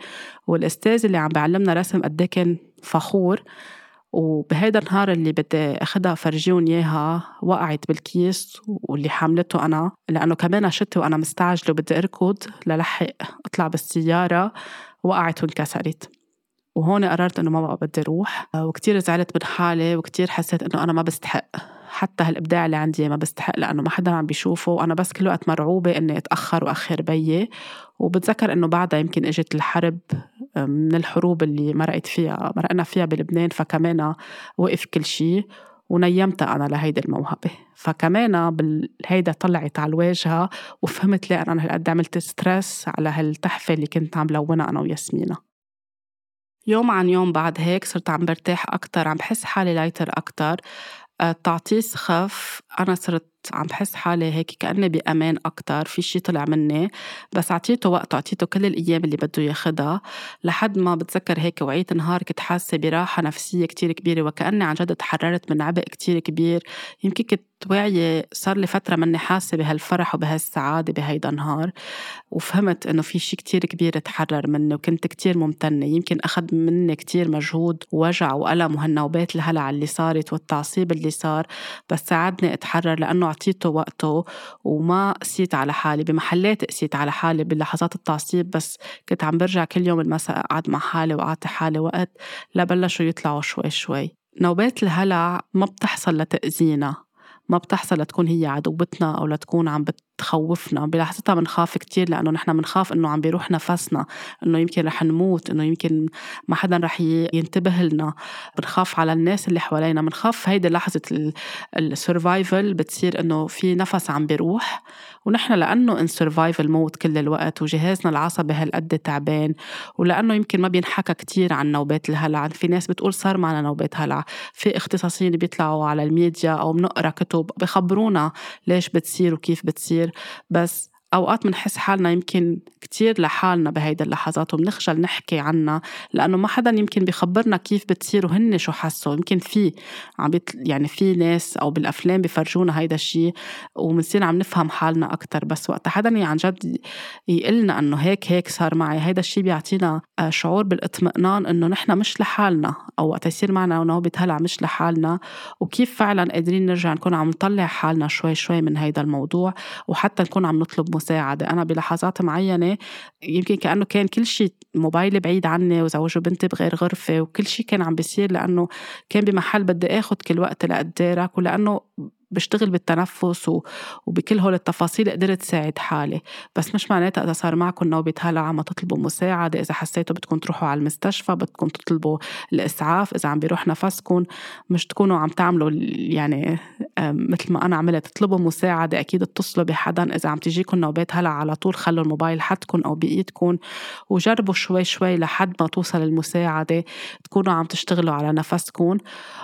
والأستاذ اللي عم بيعلمنا رسم قد إيه كان فخور. وبهيدا النهار اللي بدي أخدها فرجيهم إياها وقعت بالكيس واللي حاملته أنا لأنه كمان شتي وأنا مستعجلة وبدي أركض للحق أطلع بالسيارة وقعت وانكسرت. وهون قررت إنه ما بقى بدي أروح وكتير زعلت من حالي وكتير حسيت إنه أنا ما بستحق. حتى هالإبداع اللي عندي ما بستحق لأنه ما حدا عم بيشوفه. وأنا بس كل وقت مرعوبة إني أتأخر وأخر بيي. وبتذكر إنه بعدها يمكن إجت الحرب من الحروب اللي مرقت فيها مرقنا فيها بلبنان فكمان وقف كل شيء ونيمتها أنا لهيدي الموهبة. فكمان هيدا طلعت على الواجهة وفهمت ليه أنا هالقد عملت stress على هالتحفة اللي كنت عم لونها أنا وياسمينة. يوم عن يوم بعد هيك صرت عم برتاح أكتر عم بحس حالي lighter أكتر. التعطيس خف أنا صرت عم بحس حالي هيك كأني بأمان أكتر في شي طلع مني. بس أعطيته وقت أعطيته كل الأيام اللي بده ياخدها لحد ما بتذكر هيك وعيت نهار كنت حاسة براحة نفسية كتير كبيرة وكأني عن جد تحررت من عبء كتير كبير. يمكن كنت واعية صار لي فترة مني حاسة بهالفرح وبهالسعادة بهيدا النهار وفهمت إنه في شي كتير كبير تحرر مني وكنت كتير ممتنة. يمكن أخذ مني كتير مجهود ووجع وألم وهالنوبات الهلع اللي صارت والتعصيب اللي صار بس ساعدني أتحرر لأنه أعطيته وقته وما قسيت على حالي. بمحلات قسيت على حالي بلحظات التعصيب بس كنت عم برجع كل يوم المساء أقعد مع حالي وأعطي حالي وقت لبلشوا يطلعوا شوي شوي. نوبات الهلع ما بتحصل لتأذينا ما بتحصل لتكون هي عدوتنا أو لتكون عم بت تخوفنا بلحظتها بنخاف كتير لأنه نحن بنخاف إنه عم بيروح نفسنا إنه يمكن رح نموت إنه يمكن ما حدا رح ينتبه لنا. بنخاف على الناس اللي حوالينا بنخاف هيدي لحظة ال survival بتصير إنه في نفس عم بيروح. ونحن لأنه in survival mode كل الوقت وجهازنا العصبي هالقد تعبان ولأنه يمكن ما بينحكى كتير عن نوبات الهلع. في ناس بتقول صار معنا نوبات هلع. في اختصاصيين بيطلعوا على الميديا أو بنقرأ كتب بخبرونا ليش بتصير وكيف بتصير. بس أوقات بنحس حالنا يمكن كتير لحالنا بهيدا اللحظات وبنخجل نحكي عنها لأنه ما حدا يمكن بيخبرنا كيف بتصير وهن شو حسوا يمكن في عم يعني في ناس أو بالأفلام بيفرجونا هيدا الشيء وبنصير عم نفهم حالنا أكتر بس وقت حدا عن جد يقلنا إنه هيك هيك صار معي. هيدا الشيء بيعطينا آه، شعور بالإطمئنان إنه نحن مش لحالنا. أو وقت يصير معنا نوبة هلع مش لحالنا. وكيف فعلا قادرين نرجع نكون عم نطلع حالنا شوي شوي من هيدا الموضوع وحتى نكون عم نطلب مساعدة. أنا بلحظات معينة يمكن كأنه كان كل شيء موبايلي بعيد عني وزوج وبنتي بغير غرفة وكل شيء كان عم بيصير لأنه كان بمحل بدي آخد كل وقت لأدارك ولأنه بشتغل بالتنفس وبكل هول التفاصيل قدرت ساعد حالي. بس مش معناتها إذا صار معكم نوبة هلع عم تطلبوا مساعدة إذا حسيتوا بدكم تروحوا على المستشفى بدكم تطلبوا الإسعاف إذا عم بيروح نفسكم مش تكونوا عم تعملوا يعني مثل ما أنا عملت تطلبوا مساعدة أكيد اتصلوا بحدا إذا عم تجيكم نوبات هلع على طول خلوا الموبايل حدكم أو بإيدكم وجربوا شوي شوي لحد ما توصل المساعدة. تكونوا عم تشتغلوا على نفسكم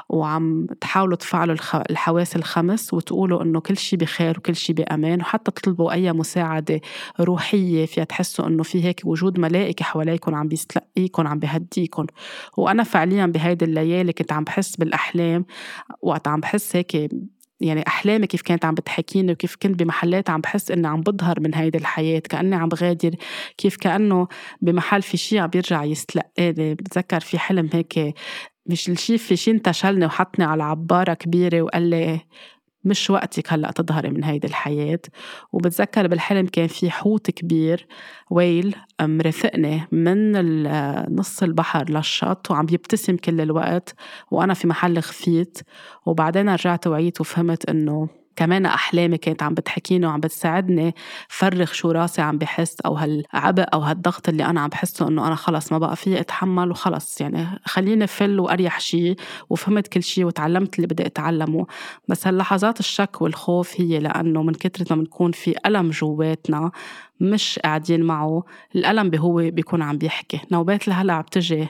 وعم تحاولوا تفعلوا الحواس الخمس وتقولوا إنه كل شيء بخير وكل شيء بأمان وحتى تطلبوا أي مساعدة روحية فيها تحسوا إنه في هيك وجود ملائكة حواليكم عم بيستلقيكم عم بيهديكم. وأنا فعليا بهيدي الليالي كنت عم بحس بالأحلام وقت عم بحس هيك يعني أحلامي كيف كانت عم بتحكيني وكيف كنت بمحلات عم بحس إني عم بظهر من هيدي الحياة كأني عم بغادر كيف كأنه بمحل في شي عم بيرجع يستلقاني. بتذكر في حلم هيك مش الشي في شي انتشلني وحطني على عبارة كبيرة وقال لي مش وقتك هلأ تظهري من هيدي الحياة. وبتذكر بالحلم كان في حوت كبير ويل مرافقني من نص البحر للشط وعم يبتسم كل الوقت وأنا في محل خفيت. وبعدين رجعت وعيت وفهمت إنه كمان أحلامي كانت عم بتحكيني وعم بتساعدني فرغ شو راسي عم بحس أو هالعبء أو هالضغط اللي أنا عم بحسه إنه أنا خلص ما بقى فيي أتحمل وخلص. يعني خليني فل وأريح شيء وفهمت كل شيء وتعلمت اللي بدي أتعلمه. بس هاللحظات الشك والخوف هي لأنه من كترة ما بنكون في ألم جواتنا مش قاعدين معه. الألم هو بيكون عم بيحكي. نوبات الهلع بتجي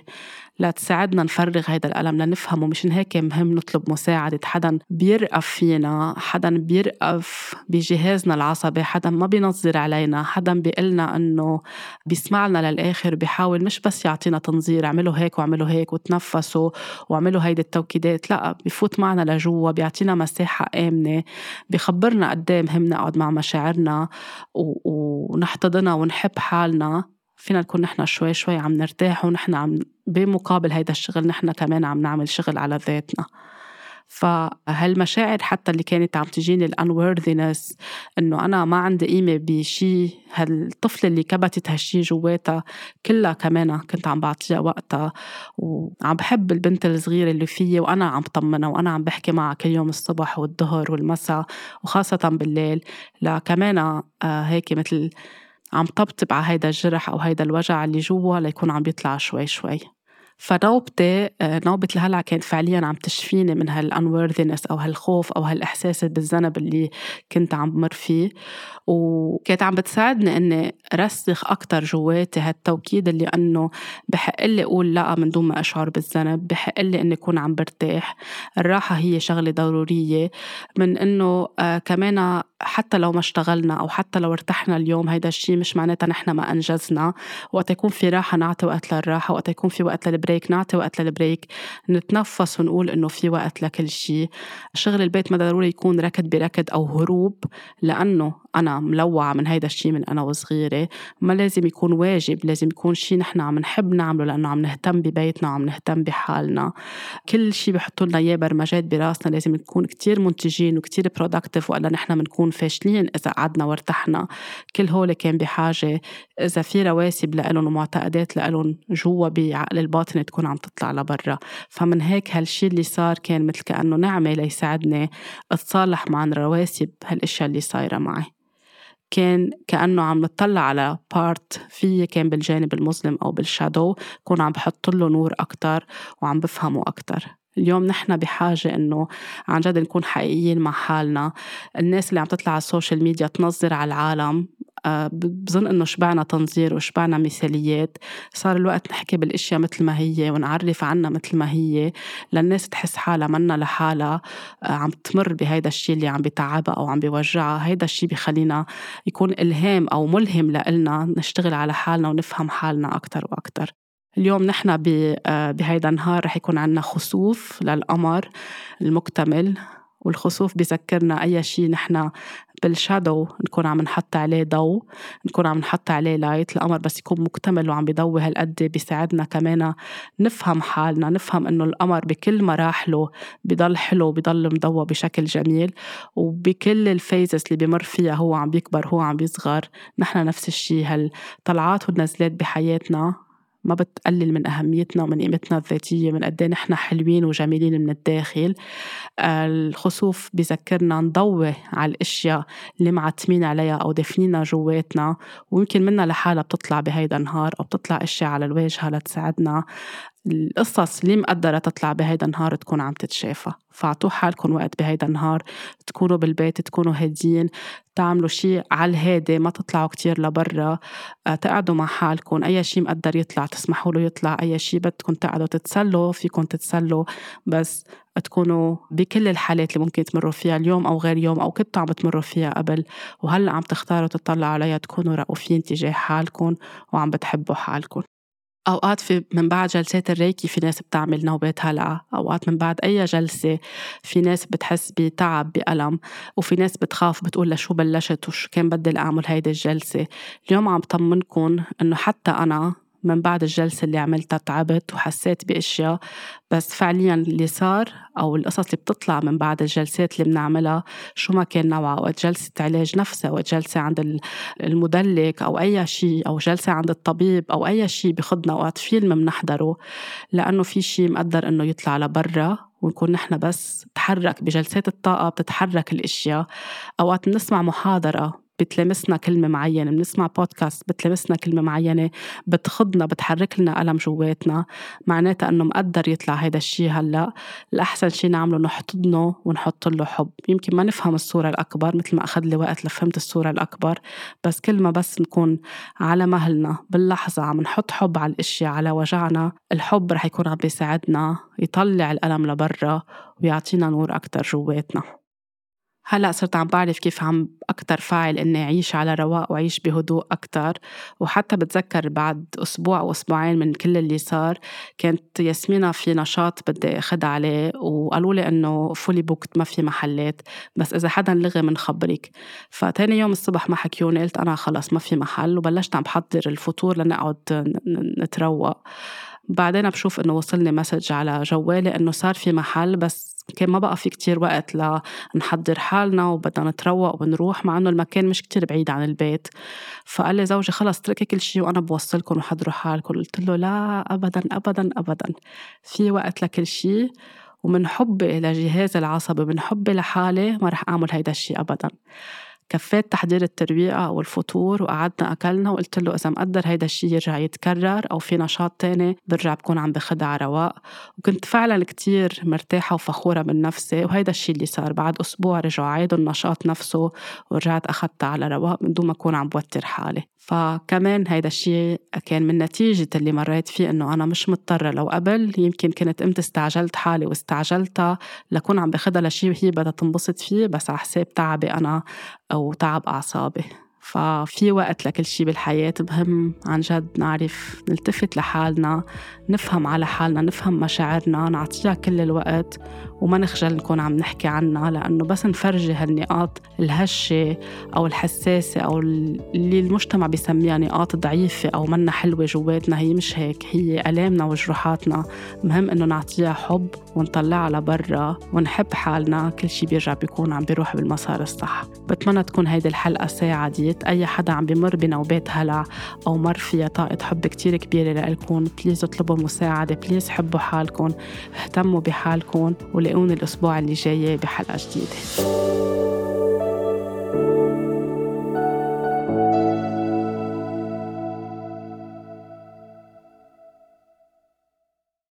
لتساعدنا نفرغ هيدا الألم لنفهمه. مشان هيك مهم نطلب مساعدة حدا بيرقف فينا حدا بيرقف بجهازنا العصبي حدا ما بينظر علينا حدا بيقلنا أنه بيسمع لنا للآخر بيحاول مش بس يعطينا تنظير اعملوا هيك واعملوا هيك وتنفسوا واعملوا هيدي التوكيدات. لا بفوت معنا لجوا بيعطينا مساحة آمنة بخبرنا قد مهم نقعد مع مشاعرنا ونحتضنها ونحب حالنا فينا نكون نحن شوي شوي عم نرتاح ونحن عم بمقابل هيدا الشغل نحن كمان عم نعمل شغل على ذاتنا. فهالمشاعر حتى اللي كانت عم تجيني الانورثينس إنه أنا ما عندي قيمة بشي هالطفلة اللي كبتت هالشي جواتها كلها كمان كنت عم بعطيها وقتها. وعم بحب البنت الصغيرة اللي فيي وأنا عم طمنها وأنا عم بحكي معها كل يوم الصبح والظهر والمساء وخاصة بالليل. لا كمان آه، هيك مثل عم طبطب على هيدا الجرح أو هيدا الوجع اللي جوا ليكون عم بيطلع شوي شوي. فنوبتي آه، نوبة الهلع كانت فعليا عم تشفيني من هالانورثينس أو هالخوف أو هالإحساس بالذنب اللي كنت عم بمر فيه. وكانت عم بتساعدني إني رسخ أكثر جواتي هالتوكيد اللي إنه بحق لي أقول لأ من دون ما أشعر بالذنب بحق لي إني أكون عم برتاح. الراحة هي شغلة ضرورية من إنه آه كمان حتى لو ما اشتغلنا أو حتى لو ارتحنا اليوم هيدا الشيء مش معناتها نحن ما أنجزنا. وقت يكون في راحة نعطي وقت للراحة وقت يكون في وقت للبريك نعطي وقت للبريك. نتنفس ونقول إنه في وقت لكل شيء شغل البيت ما ضروري يكون ركض بركض أو هروب لأنه أنا ملوعة من هيدا الشيء من أنا وصغيرة. ما لازم يكون واجب لازم يكون شيء نحن عم نحب نعمله لأنه عم نهتم ببيتنا وعم نهتم بحالنا. كل شيء بحطوا لنا إياه برمجات براسنا لازم نكون كتير منتجين وكتير productive وإلا نحن بنكون فاشلين إذا قعدنا وارتحنا. كل هول كان بحاجة إذا في رواسب لإلهم ومعتقدات لإلهم جوا بعقل الباطن تكون عم تطلع لبرا. فمن هيك هالشي اللي صار كان مثل كأنه نعمة ليساعدني أتصالح مع رواسب هالأشياء اللي صايرة معي. كان كأنه عم نطلع على part فيي كان بالجانب المظلم أو بال shadow كون عم بحط له نور أكتر وعم بفهمه أكتر. اليوم نحن بحاجة إنه عن جد نكون حقيقيين مع حالنا. الناس اللي عم تطلع على ال social media تنظر على العالم آه، بظن إنه شبعنا تنظير وشبعنا مثاليات. صار الوقت نحكي بالأشياء مثل ما هي ونعرف عنها مثل ما هي للناس تحس حالها منا لحالها. آه، عم تمر بهيدا الشيء اللي عم بتعبها أو عم بيوجعها هيدا الشيء بخلينا يكون إلهام أو ملهم لإلنا نشتغل على حالنا ونفهم حالنا أكثر وأكثر اليوم نحن آه، بهيدا النهار رح يكون عنا خسوف للقمر المكتمل والخسوف بذكرنا أي شيء نحن بالشادو نكون عم نحط عليه ضوء نكون عم نحط عليه light القمر بس يكون مكتمل وعم بيضوي هالقد بيساعدنا كمان نفهم حالنا نفهم إنه القمر بكل مراحله بضل حلو بضل مضوى بشكل جميل وبكل ال phases اللي بمر فيها هو عم بيكبر هو عم بيصغر نحن نفس الشيء هالطلعات والنزلات بحياتنا. ما بتقلل من أهميتنا ومن قيمتنا الذاتية من قد نحن حلوين وجميلين من الداخل. الخسوف بذكرنا نضوي على الأشياء اللي معتمين عليها أو دفنينها جواتنا ويمكن منها لحالها بتطلع بهيدا النهار أو بتطلع أشياء على الواجهة لتساعدنا القصص اللي مقدرة تطلع بهيدا النهار تكون عم تتشافى. فاعطوا حالكم وقت بهيدا النهار تكونوا بالبيت تكونوا هاديين تعملوا شيء على الهادي ما تطلعوا كتير لبرا آه، تقعدوا مع حالكم. أي شيء مقدر يطلع تسمحوا له يطلع. أي شيء بدكم تقعدوا تتسلوا فيكم تتسلوا. بس تكونوا بكل الحالات اللي ممكن تمروا فيها اليوم أو غير يوم أو كنتوا عم تمروا فيها قبل. وهلأ عم تختاروا تطلعوا عليها تكونوا رؤوفين تجاه حالكم وعم بتحبوا حالكم. أوقات في من بعد جلسات الريكي في ناس بتعمل نوبات هلع. أوقات من بعد أي جلسة في ناس بتحس بتعب بألم وفي ناس بتخاف بتقول لشو بلشت وشو كان بدي أعمل هيدي الجلسة. اليوم عم طمنكم إنه حتى أنا من بعد الجلسة اللي عملتها تعبت وحسيت بأشياء بس فعليا اللي صار أو القصص اللي بتطلع من بعد الجلسات اللي بنعملها شو ما كان نوعها أو جلسة علاج نفسي أو جلسة عند المدلك أو أي شيء أو جلسة عند الطبيب أو أي شيء بخدنا وقت فيلم بنحضره لأنه في شيء مقدر إنه يطلع لبرا ونكون نحن بس تحرك بجلسات الطاقة بتتحرك الأشياء. أوقات بنسمع محاضرة بتلمسنا كلمة معينة بنسمع بودكاست بتلمسنا كلمة معينة بتخضنا بتحرك لنا ألم جواتنا معناتها أنه مقدر يطلع هيدا الشيء هلأ. الأحسن شيء نعمله نحتضنه ونحط له حب. يمكن ما نفهم الصورة الأكبر مثل ما أخذ لي وقت لفهمت الصورة الأكبر بس كل ما بس نكون على مهلنا باللحظة عم نحط حب على الأشياء على وجعنا الحب رح يكون عم بيساعدنا يطلع الألم لبرا ويعطينا نور أكتر جواتنا. هلأ صرت عم بعرف كيف عم أكتر فاعل إني أعيش على رواق وأعيش بهدوء أكتر. وحتى بتذكر بعد أسبوع أو أسبوعين من كل اللي صار كانت ياسمينة في نشاط بدي أخد عليه وقالوا لي إنه fully booked ما في محلات. بس إذا حدا لغي منخبرك فتاني يوم الصبح ما حكيوني قلت أنا خلص ما في محل. وبلشت عم بحضر الفطور لنقعد نتروق. بعدين بشوف إنه وصلني message على جوالي إنه صار في محل بس كان ما بقى في كتير وقت لنحضر حالنا وبدنا نتروق ونروح مع إنه المكان مش كتير بعيد عن البيت. فقال لي زوجي خلص اتركي كل شيء وأنا بوصلكم وحضروا حالكم. قلت له لا ابدا ابدا ابدا. في وقت لكل شيء ومن حبي لجهازي العصبي من حبي لحالي ما رح أعمل هيدا الشيء ابدا. كفيت تحضير الترويقة أو الفطور وقعدنا أكلنا وقلت له إذا مقدر هيدا الشيء يرجع يتكرر أو في نشاط تاني برجع بكون عم بخدع على رواق. وكنت فعلا كتير مرتاحة وفخورة من نفسي وهيدا الشيء اللي صار بعد أسبوع رجعوا عيدوا النشاط نفسه ورجعت أخدتها على رواق من دون ما أكون عم بوتر حالي. فكمان هيدا الشيء كان من نتيجة اللي مريت فيه إنه أنا مش مضطرة. لو قبل يمكن كنت قمت استعجلت حالي واستعجلتها لكون عم باخدها لشيء هي بدها تنبسط فيه بس على حساب تعبي أنا أو تعب أعصابي. ففي وقت لكل شيء بالحياة مهم. عن جد نعرف نلتفت لحالنا نفهم على حالنا نفهم مشاعرنا نعطيها كل الوقت. وما نخجل نكون عم نحكي عنها لأنه بس نفرجي هالنقاط الهشة أو الحساسة أو اللي المجتمع بيسميها نقاط ضعيفة أو منا حلوة جواتنا هي مش هيك هي ألامنا وجروحاتنا. مهم إنه نعطيها حب ونطلعها لبرا ونحب حالنا كل شي بيرجع بيكون عم بيروح بالمسار الصح. بتمنى تكون هيدي الحلقة ساعدت. أي حدا عم بمر بنوبات هلع أو مر فيها طاقة حب كتير كبيرة لإلكم please اطلبوا مساعدة please حبوا حالكم اهتموا بحالكم تلاقوني الأسبوع اللي جاي بحلقة جديدة.